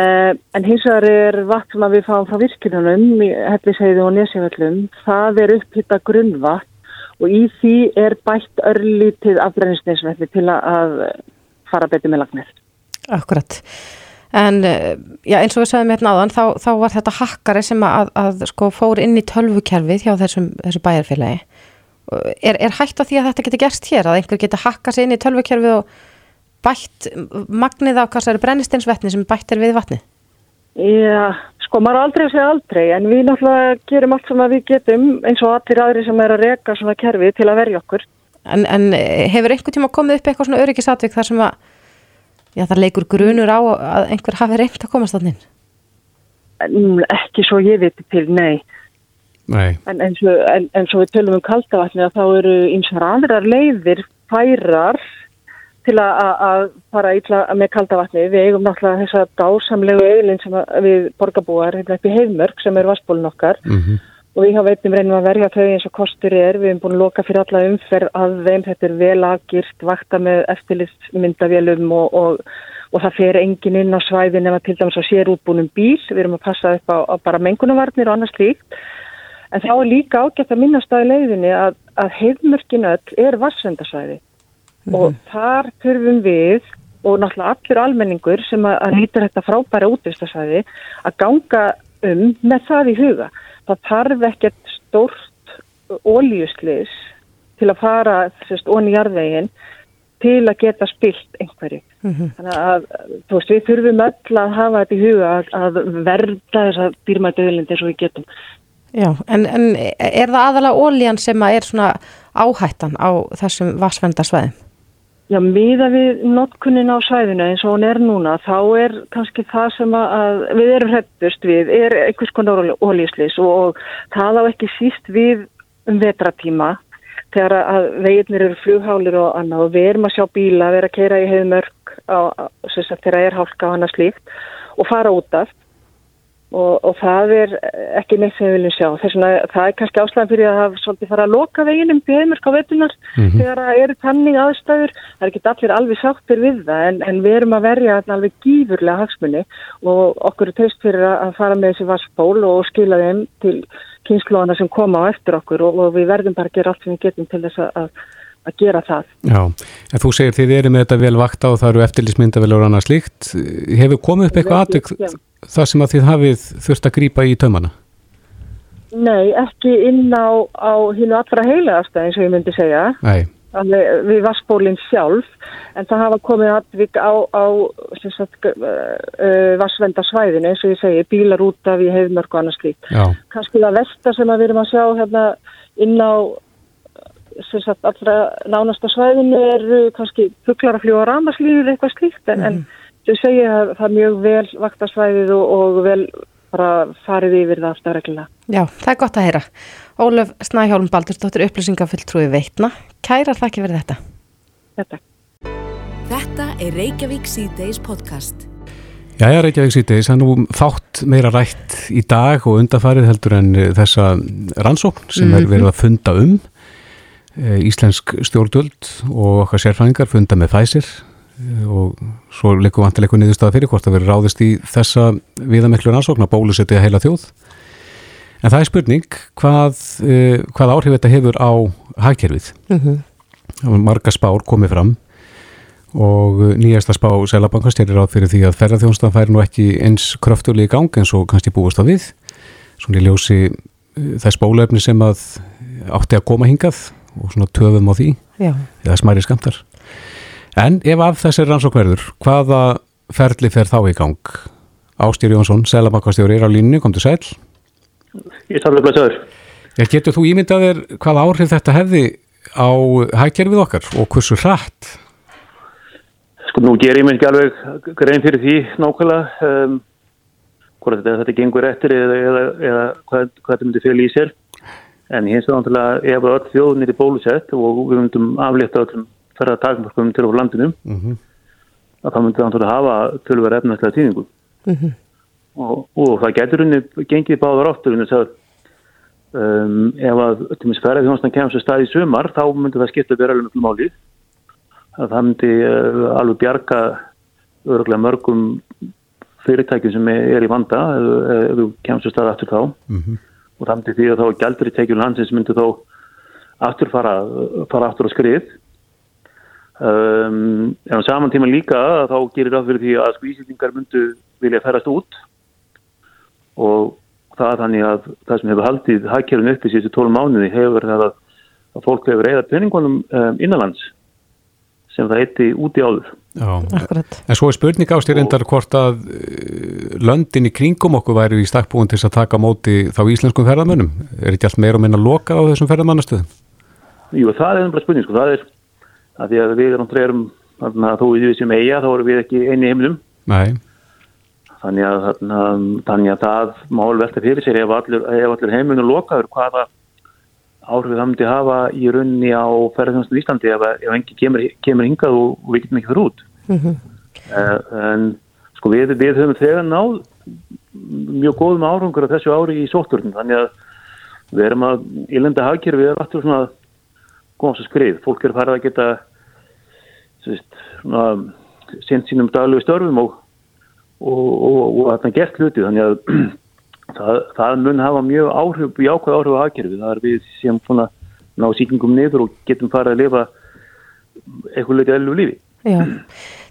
uh, en hins vegar er vatn sem við fáum frá virkjunum, helliseiði og nesjavöllum, það er upphitta grunnvatn og í því er bætt örlítið af brennistinsvetni til að fara betur með lagnir. Akkurat. En já, eins og við sagðum hérna áðan, þá, þá var þetta hakkari sem að, að sko fór inn í tölvukerfið hjá þessum, þessu bæjarfélagi. Er, er hægt á því að þetta geti gerst hér, að einhver geti hakkað sér inn í tölvukerfið og bætt magnið á hvað það eru brennistinsvetni sem bætt er við vatni? Já, sko, maður aldrei segja aldrei, en við náttúrulega gerum allt sem við getum, eins og allir aðri sem er að reka svona kerfið til að verja okkur. En, en hefur einhver tíma komið upp eitthvað svona öryggisatvík þar sem að Já, það leikur grunur á að einhver hafi reynd að komast þannig? Ekki svo ég viti til, nei. Nei. En eins og, en, en svo við tölum um kaldavatni að þá eru einsar aðrar leiðir færar til að fara ítla með kaldavatni. Við eigum náttúrulega þessa dásamlegu eiglinn sem við borgarbúar hérna upp í heimörk sem er vassbólun okkar Mm -hmm. og við hafa veitum reynum að verja þau eins og kostur er. Við hefum búin að loka fyrir alla umferð að þeim. Þetta er vel afgirt, vakta með eftirlistmyndavélum og, og, og það fer engin inn á svæðin ef að til dæmis að sér útbúnum bíl. Við erum að passa upp á, á bara mengunavarnir og annars líkt. En þá er líka ágætt að minnast í leiðinni að, að heimörkin öll er vassendasvæði mm. og þar þurfum við og náttúrulega allur almenningur sem að, að nýtur þetta frábæra útvistasvæði að ganga um með það í huga. Það þarf ekkert stórt ólíuslis til að fara sérst onni jarðveginn til að geta spilt einhverju. Mm -hmm. Þannig að þú veist við þurfum öll að hafa þetta í huga að, að verða þessa dýrmættuðlind eins og við getum. Já, en, en er það aðalega ólíjan sem að er svona áhættan á þessum vassvendarsvæðum? Já, miða við notkunnin á svæðinu eins og hún er núna, þá er kannski það sem að við erum hreppust við, er einhvers konar ólíslis og, og það á ekki síst við um vetratíma þegar að veginnir eru flughálir og annað og við erum að sjá bíla, vera að keira í heiðmörk á, sagt, þegar er hálka og annað slíkt og fara út af Og, og það er ekki neitt sem við viljum sjá. Þess vegna það er kannski ástæðan fyrir að hafa svolítið fara að loka veginum bjöðmörk á vetunar mm -hmm. þegar það eru tanning aðstæður. Það er ekki allir alveg sáttir við það en, en við erum að verja alveg gífurlega hagsmunni og okkur er teist fyrir að fara með þessi vassból og skila þeim til kynnslóðana sem koma á eftir okkur og, og við verðum bara að gera allt sem við getum til þess að að gera það. Já, en þú segir þið eru með þetta vel vakta og það eru eftirlýsmyndavel og annað slíkt. Hefur komið upp eitthvað aðtök það sem að þið hafið þurft að grýpa í taumana? Nei, ekki inn á, á hínu allra heilegasta eins og ég myndi segja. Nei. Alveg, við vassbólinn sjálf, en það hafa komið aðvik á, á sagt, uh, vassvendarsvæðinu eins og ég segi, bílar út af í hefðmörk og annars slíkt. Kanski það vestar sem við erum að sjá hérna inn á sagt, allra nánasta svæðinu eru kannski fugglar að fljúa rámaslínur eitthvað slíkt en, mm. en þau segja að það er mjög vel vaktasvæðið og, og vel bara farið yfir það aftur reglulega. Já, það er gott að heyra. Ólaf Snæhjálm Baldursdóttir upplýsingafulltrúi veitna. Kærar þakki fyrir þetta. Þetta. Þetta er Reykjavík C-Days podcast. Jæja, Reykjavík C-Days, það er nú fátt meira rætt í dag og undafarið heldur en þessa rannsókn sem mm -hmm. er verið að funda um. Eh, íslensk stjórnvöld og okkar sérfræðingar funda með Pfizer og svo leikum vantileikur niðurstaða fyrir hvort að vera ráðist í þessa viðamiklu rannsókn að bólusetja heila þjóð. En það er spurning hvað, uh, hvað áhrif þetta hefur á hagkerfið. Mm -hmm. marga spár komið fram og nýjasta spá Sælabankast er ráð fyrir því að ferðarþjónustan færi nú ekki eins kröftulegi gang eins og kannski búast á við. Svona í ljósi þess bólefni sem að átti að koma hingað og svona töfum á því Já. eða smæri skamtar En ef af þessir rannsókverður, hvaða ferli fer þá í gang? Ástýr Jónsson, Selamakastjóri, er á línu, kom til sæl. Ég sarði að blæsa þér. Getur þú ímyndað þér hvaða áhrif þetta hefði á hækkerfið okkar og hversu hratt? Sko nú ger ég mér ekki alveg grein fyrir því nákvæmlega um, hvort þetta, þetta gengur eftir eða, eða, eða hvað, hvað þetta myndi fyrir í sér. En hins vegar náttúrulega ef öll þjóðnir er bólusett og við myndum aflétta öllum ferða takmörkum til á landinum mm -hmm. að það myndi að hafa tölver efnæslega tíðingum mm -hmm. og, og það getur unni gengið báðar áttur unni að um, ef að til og með sferðið þjónastan kemur sér stað í sömar þá myndi það skipta verið alveg mjög máli að það myndi uh, alveg bjarga öruglega mörgum fyrirtækjum sem er í vanda ef þú kemur sér stað aftur þá mm -hmm. Og myndi því að þá gældur í tekjum landsins myndi þá aftur fara, fara aftur á skrið. Um, en á saman tíma líka þá gerir það fyrir því að skvísýtingar myndu vilja ferast út. Og það er þannig að það sem hefur haldið hækjörun upp í síðustu tólum mánuði hefur það að, að fólk hefur reyðað peningunum um, innanlands sem það heiti út í áður. Já, en svo er spurning ástyrindar hvort að uh, löndin í kringum okkur væri í stakkbúin til að taka móti þá íslenskum ferðarmönnum er ekki allt meira og minna loka á þessum ferðarmannastöðum? Jú, það er einhverja spurning sko, það er að því að við erum þó við við sem eiga þá erum við ekki eini heimlum Nei. þannig að, þannig að það mál velta fyrir sér ef allir, allir heimlunum lokaður hvaða áhrifið það myndi hafa í runni á ferðarþjónastum í Íslandi ef, ef engi kemur, kemur hingað og, og við getum ekki fyrir út mm -hmm. en sko við, við höfum þegar náð mjög góðum árangur á þessu ári í sótturinn þannig að við erum að ílenda hagkjör við erum alltaf svona góðs að skrið. Fólk er farið að geta sent sínum daglegu störfum og, og, og, og að það gert hluti. Þannig að það, það mun hafa mjög áhrif, jákvæð áhrif á aðgerfi. Það er við sem svona ná síkingum niður og getum farið að lifa eitthvað litið ellu lífi. Já.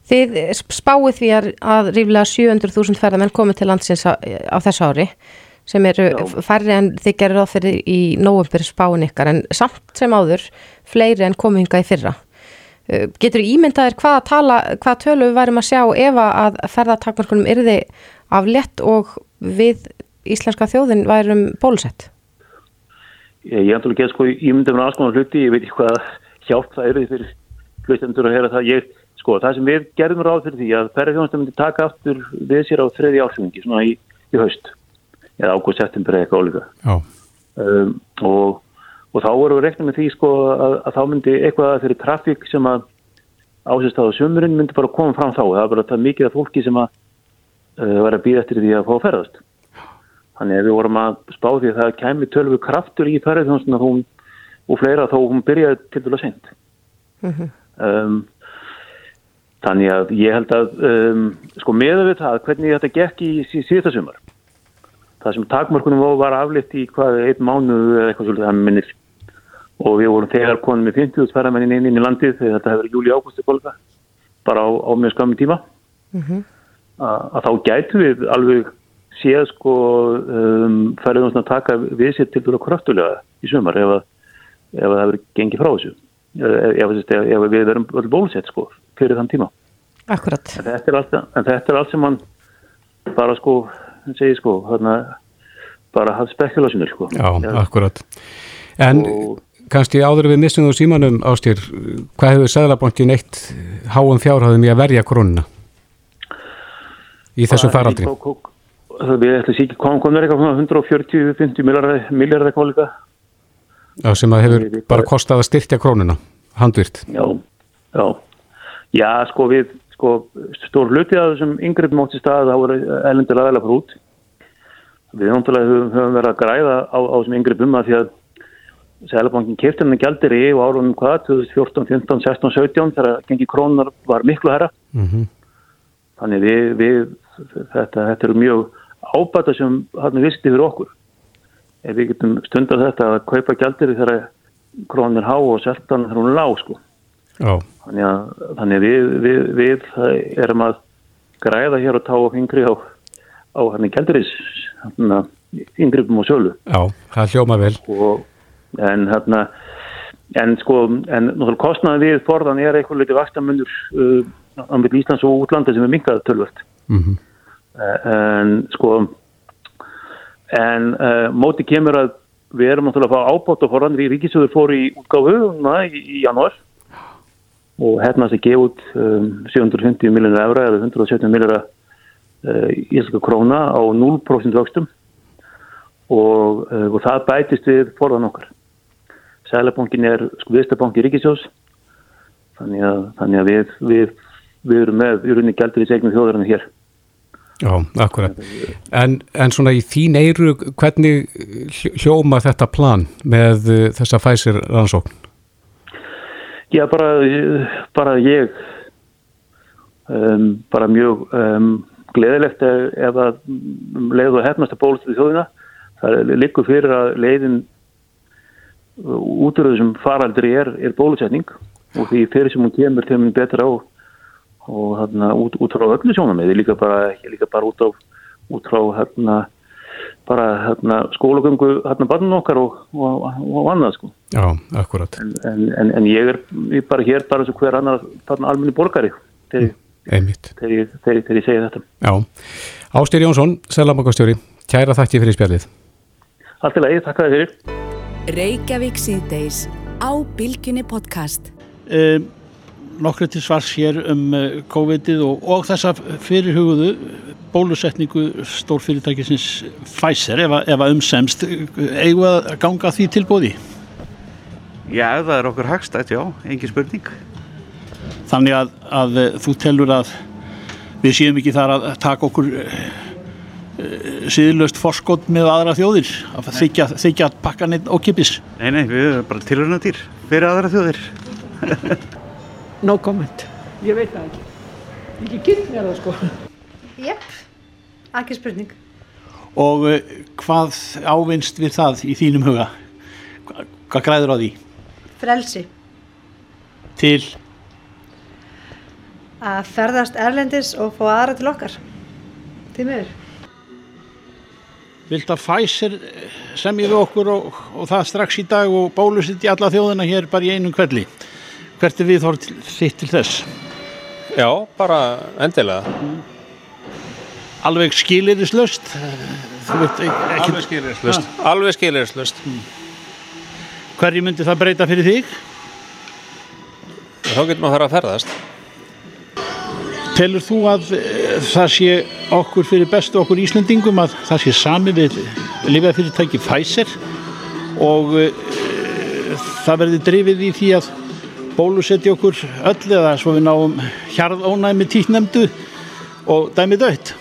Þið spáið því að, ríflega 700.000 ferðamenn komið til landsins á, á þessu ári sem eru færri en þið gerir á fyrir í nógumbur spáin ykkar en samt sem áður fleiri en kominga í fyrra. Uh, getur ímyndaðir hvað, tala, hvað tölu við værum að sjá ef að ferðartakmarkunum yrði af lett og við íslenska þjóðin værum bólusett? Ég er andur að geta sko ímyndaðum aðskonar hluti, ég veit ekki hvað hjálp það eru fyrir hlustendur að hera það. Ég, sko, það sem við gerðum ráð fyrir því að ferðarþjóðan myndi taka aftur við sér á þriði ásynningi svona í, í haust eða ágúst september eða eitthvað álíka um, og, og þá voru við reknað með því sko að, að þá myndi eitthvað fyrir trafík sem að ásist á sömurinn myndi bara koma fram þá það var bara það mikið af fólki sem að uh, var að býða eftir því að fá að ferðast þannig að við vorum að spá því að það kemi tölvu kraftur í ferðið og fleira þá hún byrjaði til dæla sent mm -hmm. um, þannig að ég held að um, sko meða við það hvernig þetta gekk í, síðasta sumar það sem takmörkunum var aflitt í hvað einn mánu eða eitthvað svolítið að minnir og við vorum þegar konum með 50 ferðamennin inn, inn í landið þegar þetta hefur júli águsti kolga bara á, á mjög skammi tíma mm -hmm. að þá gætu við alveg séð sko um, ferðum að taka við sér til dæla kraftulega í sömar ef, að, ef að það hefur gengið frá þessu ef, ef, ef við verum öll bólusett sko fyrir þann tíma Akkurat En þetta er allt, þetta er allt sem mann bara sko segir sko, hérna bara hafði spekulasjónir sko. Já, Já, akkurat. En og, kannski áður við missum þú símanum ástýr, hvað hefur Sæðlabankin eitt háum fjárhæðum í að verja krónuna í þessum faraldri? Það við ætlum sér ekki hvað kom verið eitthvað 140-50 miljardar líka. Já, sem að hefur bara kostað að styrkja krónuna, handvirt. Já, já. Já, sko við, sko, stór hlutið að þessum yngreifum átti stað þá voru elendilega vel að fara út. Við náttúrulega höfum, höfum verið að græða á, á þessum yngreifum að því að Sælabankin kefti henni gældir í og árunum hvað, 2014, 15, 16, 17 þegar gengi krónar var miklu herra. Mm -hmm. Þannig við, við þetta, þetta eru mjög ábata sem hann vistið fyrir okkur. Ef við getum stundar þetta að kaupa gældir þegar krónir há og seltan þegar hún lág sko. Já. Þannig að, þannig að við, við, við erum að græða hér og tá á fingri á, á hann í gældiris, yngrippum og sölu. Já, það hljóma vel. Og en hérna en sko, en náttúrulega kostnaði við forðan er eitthvað litið vastamundur uh, á Íslands og útlanda sem er minkað tölvöld Mm -hmm. En sko en uh, móti kemur að við erum náttúrulega að fá ábátt og forðan við ríkisöður fór í útgáfu í, í januar og hérna þessi geð út um, 750 miljónur efra eða 170 miljónur uh, íslenska króna á 0% vöxtum. Og, uh, og það bætist við forðan okkar. Sælabankin er sko viðstabanki ríkisjós þannig að, þannig að við, við, við erum með í rauninni gældur í segnum þjóðarinn hér. Já, akkurat. En, en svona í þín eiru, hvernig hljóma þetta plan með uh, þessa fæsir rannsókn? Já, bara, bara ég um, bara mjög um, gleðilegt ef að leið og hefnast að bólast í þjóðina. Það er líku fyrir að leiðin útrúðu sem faraldri er, er bólusetning og því fyrir sem hún kemur til minn betra á og hérna út, út frá öllu sjónum eða líka bara, líka bara út, á, út frá hérna bara hérna skólagöngu hérna barnum okkar og, og, og annað sko. Já, akkurat. En, en, en ég er bara hér bara eins og hver annar almenni borgari þegar, þegar, ég, þegar, þegar ég segja þetta. Já, Ástyr Jónsson, Sælamakastjóri kæra þakki fyrir spjallið. Allt í lagi, takk að þið fyrir. Reykjavík síðdeis á Bilginni podcast. Um, Nokkru til svars hér um uh, COVID-ið og, og þessa fyrirhuguðu bólusetningu stórfyrirtækisins Pfizer ef, ef að umsemst eigum að ganga því tilbúði? Já, það er okkur hagstætt, já, engin spurning. Þannig að, að þú telur að við séum ekki þar að taka okkur síðlöst forskot með aðra þjóðir að þykja, þykja pakkaninn og kipis Nei, nei, við erum bara tilhörna dýr fyrir aðra þjóðir No comment Ég veit það ekki Ekki kynnt mér það sko Jepp, ekki spurning Og uh, hvað ávinst við það í þínum huga? Hva, hvað græður á því? Frelsi Til? Að ferðast erlendis og fá aðra til okkar Til miður Vilt að Pfizer semja við okkur og, og það strax í dag og bólusitt í alla þjóðina hér bara í einum kvelli. Hvert er við þórt þitt til þess? Já, bara endilega. Alveg skilirislöst? Alveg skilirislöst. Alveg skilirislöst. Hverju myndi það breyta fyrir þig? Þá getur maður að fara að ferðast. Telur þú að það sé okkur fyrir bestu okkur Íslandingum að það sé sami við lifjafyrirtæki Pfizer og uh, það verði drifið í því að bólusetja okkur öll eða svo við náum hjarðónæmi tíknemdu og dæmið dött?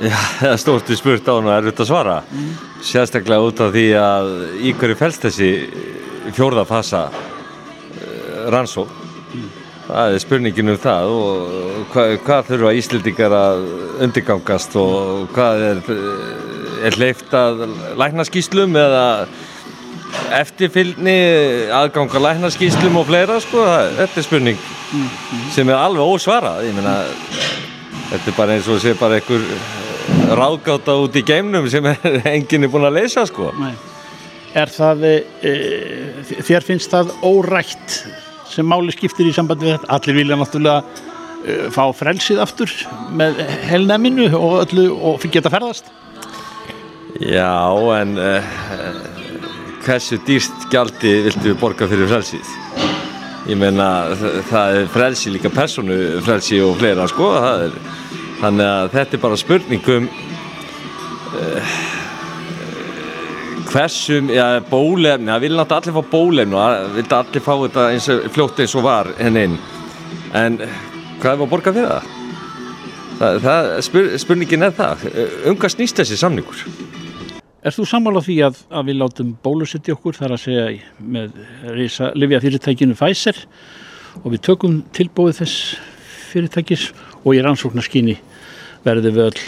Já, það er stort í spurt á hún og er auðvitað að svara. Mm. Sérstaklega út af því að í hverju fælst þessi fjórða fasa rannsók það er spurningin um það og hvað, hvað þurfa Íslendingar að undirgangast og hvað er, er hleyft að læknaskíslum eða eftirfylgni aðganga læknaskíslum og fleira sko, það, þetta er spurning sem er alveg ósvarað ég meina þetta er bara eins og sé bara einhver ráðgáta út í geimnum sem enginn er búin að leysa sko Nei. Er það e, þér finnst það órætt sem máli skiptir í sambandi við þetta. Allir vilja náttúrulega uh, fá frelsið aftur með helnæminu og öllu og geta ferðast. Já, en uh, hversu dýrst gjaldi viltu borga fyrir frelsið ég meina það er frelsi líka personu frelsi og fleira sko er, þannig að þetta er bara spurningum uh, hversum ja, bólefni, það vil náttúrulega allir fá bólefni það vildi allir fá þetta eins og, fljótt eins og var henni inn en hvað er að borga fyrir það? það, það spur, spurningin er það um hvað snýst þessi samningur? Er þú sammála því að, að við látum bólusetja okkur þar að segja með livja fyrirtækinu Pfizer og við tökum tilbúið þess fyrirtækis og í rannsóknarskyni verðum við öll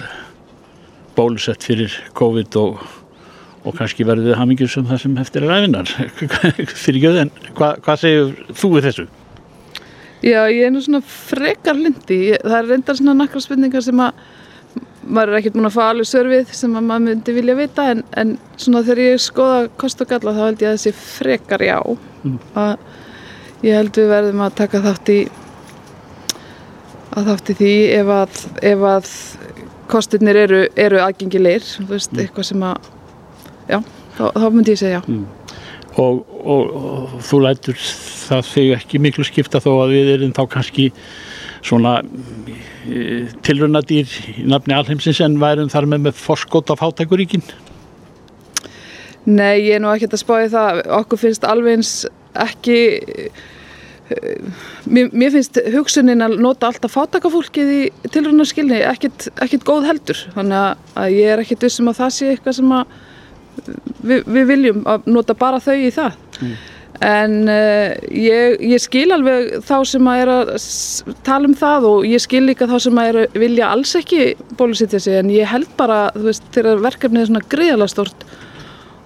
bólusett fyrir COVID og, og kannski verðum við hamingjum sem það sem eftir er æfinar fyrir göðin. Hva, hvað segir þú við þessu? Já, ég er nú svona frekar lindi. Það er reyndar svona nakra spurningar sem að maður er ekkert múin að fá alveg sörfið sem að maður myndi vilja vita en, en svona þegar ég skoða kost og galla þá held ég að þessi frekar já. Mm. Að ég held við verðum að taka þátt í að þátt í því ef að, ef að kostirnir eru, eru aðgengilegir, þú veist, eitthvað sem að, já, þá, þá myndi ég segja já. og, og, og þú lætur það þig ekki miklu skipta þó að við erum þá kannski svona e, tilrunadýr í nafni alheimsins en værum þar með með forskot af fátækuríkin Nei, ég er nú ekkert að spáði það. Okkur finnst alveg eins ekki... eh, Mér, mér finnst hugsunin að nota alltaf fátakafólkið í tilrunarskilni ekkert, ekkert góð heldur. Þannig að, ég er ekkert vissum að það sé eitthvað sem að við, við viljum að nota bara þau í það. En uh, ég, ég skil alveg þá sem að er að tala um það og ég skil líka þá sem að er að vilja alls ekki bólusetja sig en ég held bara, þú veist, þegar verkefnið er svona greiðalega stort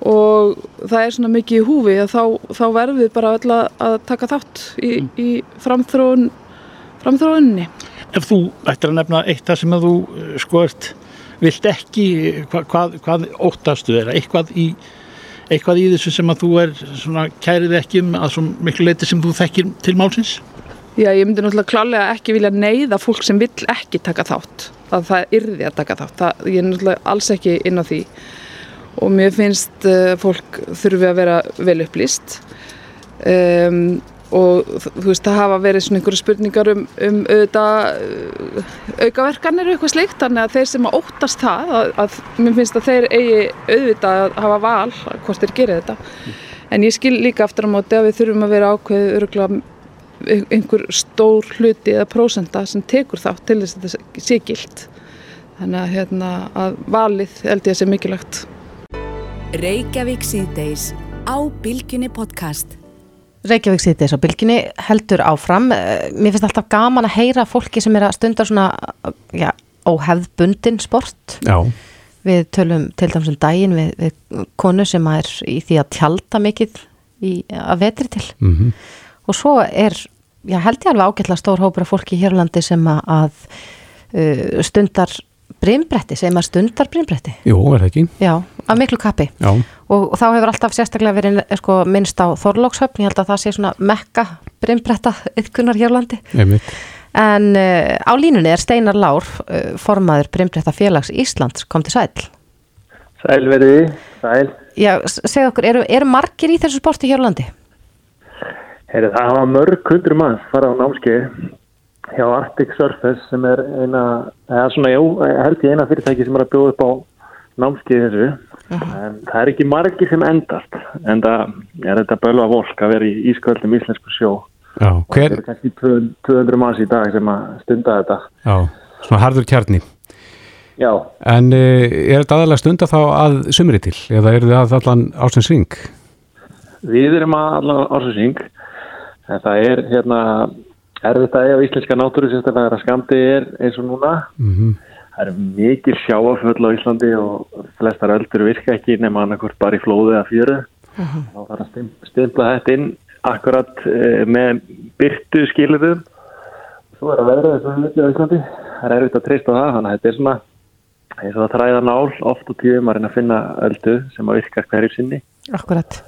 og það er svona mikið í húfi að þá, þá verðum við bara öll að, að taka þátt í, í framþróun, framþróunni. Ef þú ættir að nefna eitt það sem að þú eh, sko ert vilt ekki, hvað, hvað, hvað óttastu þeirra, eitthvað í eitthvað í þessu sem að þú er svona kærið ekki um að svo miklu leiti sem þú þekkir til málsins? Já, ég myndi náttúrulega klálega ekki vilja neyða fólk sem vill ekki taka þátt, að það yrði að taka þátt. Það, ég er náttúrulega alls ekki inn á því og mér finnst uh, fólk þurfi að vera vel upplýst um, og þú veist, það hafa verið svona einhverju spurningar um, um auðvitað uh, aukaverkanir og eitthvað slikt, þannig að þeir sem að óttast það, að, að mér finnst að þeir eigi auðvitað að hafa val hvort þeir gerir þetta. En ég skil líka aftur á móti að við þurfum að vera ákveðið öruglega einhver stór hluti eða prósenda sem tekur þátt til þess að þetta sé gilt. Þannig að, hérna, að valið held ég að sé mikilvægt. Reykjavík síðdeis á Bilginni podcast. Reykjavík sýttis á bylginni heldur áfram. Eh, Mér finnst alltaf gaman að heyra fólki sem er að stunda svona já, óhefðbundin sport. Já. Við tölum til dæmis um daginn við, við konu sem er í því að tjalda mikið í, að vetri til. Mhm. Og svo er, já held ég alveg ágætla stór hópur af fólki í Hérlandi sem að uh, stundar brimbretti, sem að stundar brimbretti. Jú, er það ekki? Já, af miklu kappi. Já. Og, og þá hefur alltaf sérstaklega verið sko, minnst á Þorlókshöfn, ég held að það sé svona mekka brimbretta yfkunar hér á landi. Einmitt. En uh, á línunni er Steinar Lár, uh, formaður brimbretta félags Íslands, kom til sæl. Sæl veriði, sæl. Já, s- segðu okkur, eru, eru margir í þessu sporti hér á landi? Heyri, það hafa mörg hundru manns fara á námskeið hjá Arctic Surface sem er eina, eða svona, jú, held ég eina fyrirtæki sem er að bjóða upp á námskeið þessu. En það er ekki margir sem endast, en það er þetta bölva volk að vera í ísköldum íslensku sjó. Já, Það hver, eru kannski 200 200 manns í dag sem að stunda þetta. já, svona harður kjarni. Já, En uh, er þetta aðalega stunda þá að sumri til eða eru þið að allan ásins ring? við erum að allan ársæsing, en það er hérna erfitt að eiga íslenska náttúru sérstaklega þegar skamdi er eins og núna. Mm Það eru mikil sjáaföll á Íslandi og flestar öldur virka ekki nema annarkvort bara í flóðu eða fjöru. Þá þarf að stim- stimpla þetta inn akkurat uh, með byrtu skilurðum. Svo er að verða þess að hluti á Íslandi. Það er erfitt að treysta á það, þannig að þetta er svona eins og að træða nál oft og tíðum að reyna að finna öldu sem að virka hverju sinni. Akkurat.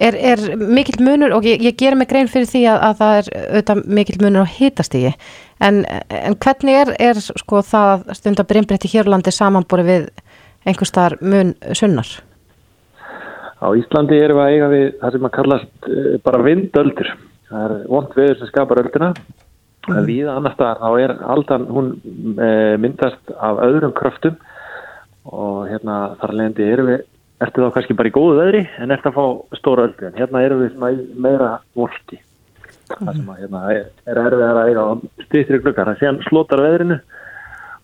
Er, er mikill munur, og ég, ég ger mig grein fyrir því að, að það er auðvitað mikill munur á hitastígi, en, en hvernig er, er sko það stundar brimbretti hér á landi samanbúri við einhver staðar mun sunnar? Á Íslandi erum við að eiga við það sem að kallast uh, bara vindöldur. Það er vond veður sem skapar ölduna. Mm. Víða annar staðar þá er aldan, hún uh, myndast af öðrum kröftum og hérna þar leðandi erum við, ertu þá kannski bara í góðu veðri en ertu að fá stóra öldu. En hérna erum við meira volki. Það sem að hérna er, er erfið að eiga stýttri glukkar. Það séðan slotar veðrinu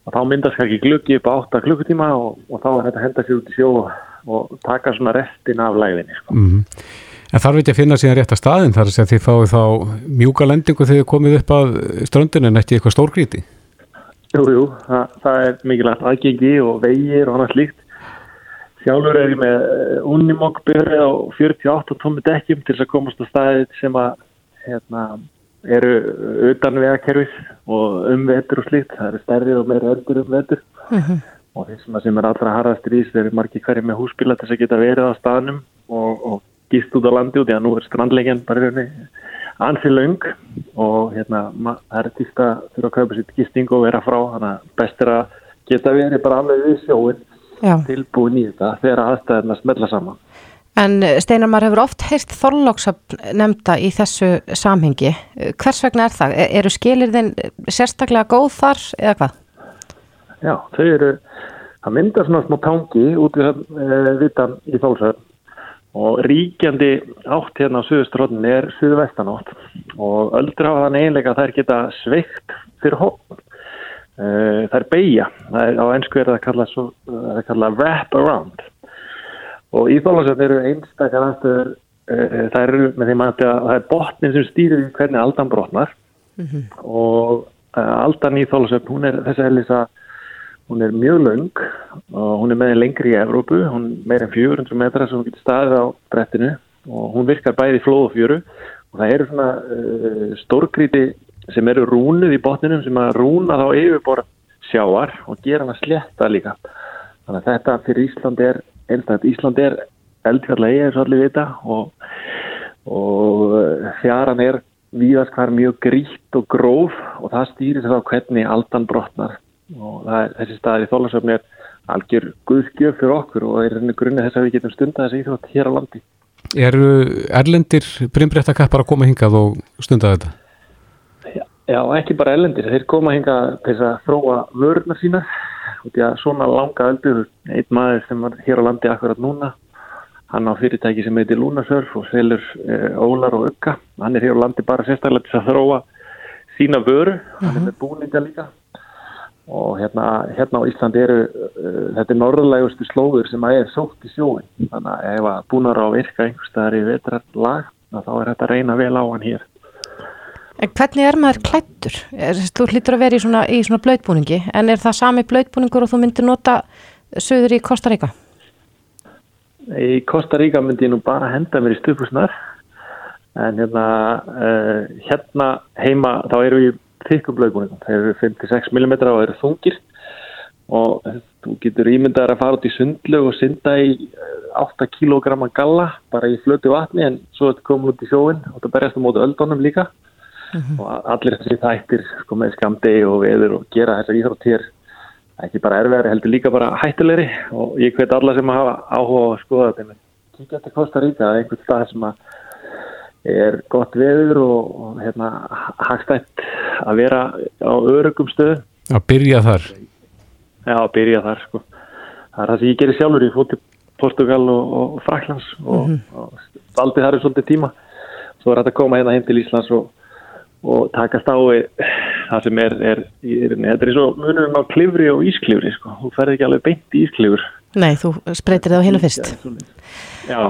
og þá myndast kannski gluggi upp á 8 klukkutíma og, og þá er þetta að henda sér út í sjó og og taka svona restin af læðinni sko. mm -hmm. En þarf ekki að finna síðan rétt að staðin þar að þið fáið þá mjúka lendingu þegar þið komið upp að ströndinu en ekki eitthvað stórgríti Jú, jú, það, það er mikilvægt aðgengi og vegir og annað slíkt Sjálfur er ég með unimokkbyrði á 48 tómi dekkjum til að komast á staðið sem að hérna, eru utan vegakerfis og umvetur og slíkt. Það eru stærri og meira öldur umvetur mm -hmm og þeir sem er allra harðast í því þeir eru margi hverju með húsbíla til þess að geta verið á staðnum og, og gist út á landi út. Í að nú er strandlegin bara ansi laung og hérna það er týst að þurfa að kaupa sitt gisting og vera frá. Þannig að best er að geta verið bara alveg við sjóin Já. tilbúin í þetta þegar aðstæðina smelda saman En Steinar, maður hefur oft heyrst þorlóksöfn nefnda í þessu samhengi. Hvers vegna er það? E, eru skilirðin sérstaklega góð þar eða hvað? Já, þau eru, það myndar svona smá tangi út við e, vitan í þólsöður og ríkjandi átt hérna á suðustrónin er suðvestanátt og öllur hafa þann einlega að þær geta sveikt fyrir hótt. E, það er beigja, á ennsku er það að kalla, svo, að kalla wrap around. Og í þólsöður eru einstakar aðstöður, e, það eru með þeim að það er botnin sem stýrir hvernig aldan brotnar. Mm -hmm. og aldan í þólsöður, hún er þess að helisa Hún er mjög laung og hún er meðin lengri í Evrópu, hún er meira en 400 metra sem hún getur staðið á brettinu. Og hún virkar bæði flóð og fjöru. Og það eru svona uh, stórgríti sem eru rúnuð í botninum sem að rúna þá yfirbor sjáar og gera hann að sletta líka. Þannig að þetta fyrir Ísland er einstaklega, Ísland er eldfjallega eða svo allir vita og, og uh, fjaran er víðast hvar mjög grítt og gróf og það stýrir þá hvernig aldan brotnar og er, þessi staðir í þólasöfni er algjör guðskjöf fyrir okkur og er grunni þess að við getum stunda þessi íþrótt hér á landi. Eru erlendir brimbrettakappar að koma hingað og stunda þetta? Já, ekki bara erlendir, þeir koma hingað til að þróa vörðnar sína og því að svona langa öldur, einn maður sem var hér á landi akkurat núna, hann á fyrirtæki sem heitir Lunasurf og selur e, Ólar og Ögga, hann er hér á landi bara sérstaklega til að þróa sína vöru, hann er mhm. með búninga líka. Og hérna, hérna á Íslandi eru uh, þetta er norðlegustu slóður sem að er sótt í sjóin þannig að ef að búnar á virka einhverstaðar í vetrar lag þá er þetta reyna vel á hann hér En hvernig er maður klættur? Þú hlýttur að vera í svona, í svona blöðbúningi en er það sami blöðbúningur og þú myndir nota söður í Kosta Ríka? Í Kosta Ríka myndi ég nú bara henda mér í stupusnar en hérna, uh, hérna heima þá eru við þykkum blöðbúningum. Þeir eru 5-6 mm og eru þungir og þú getur ímyndaður að fara út í sundlög og synda í 8 eh, kg galla bara í flötu vatni en svo er þetta komin út í sjóin og það berjast á mótu öldunum líka. Og allir þessi þættir sko með skamdegi og veður og gera þessar íþrótt hér ekki bara erfiðari heldur líka bara hættilegri og ég hveit alla sem hafa áhuga að skoða þetta en kíkja þetta Kosta Ríka einhvern stað sem að er gott veður og, og hérna, hagstætt að vera á örugum stöðu. Að byrja þar? Já, að byrja þar sko. Það er það sem ég gerir sjálfur, ég fótt til Portugal og, og Fraklands og, mm -hmm. og valdi þar í svolítið tíma. Svo er þetta að koma hérna heim til Íslands og takast á það sem er, er, er þetta er eins og munum á klifri og ísklifri sko. Þú ferði ekki alveg beint í ísklifur. Nei, þú spreytir það á hennu fyrst. Já.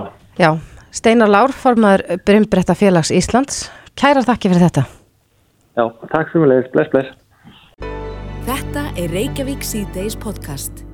Já. Steinar Lár, formadur Brynbretta félags Íslands. Kærar þakki fyrir þetta. Já, takk fyrir mig. Bless, bless. Þetta er Reykjavík C-Days podcast.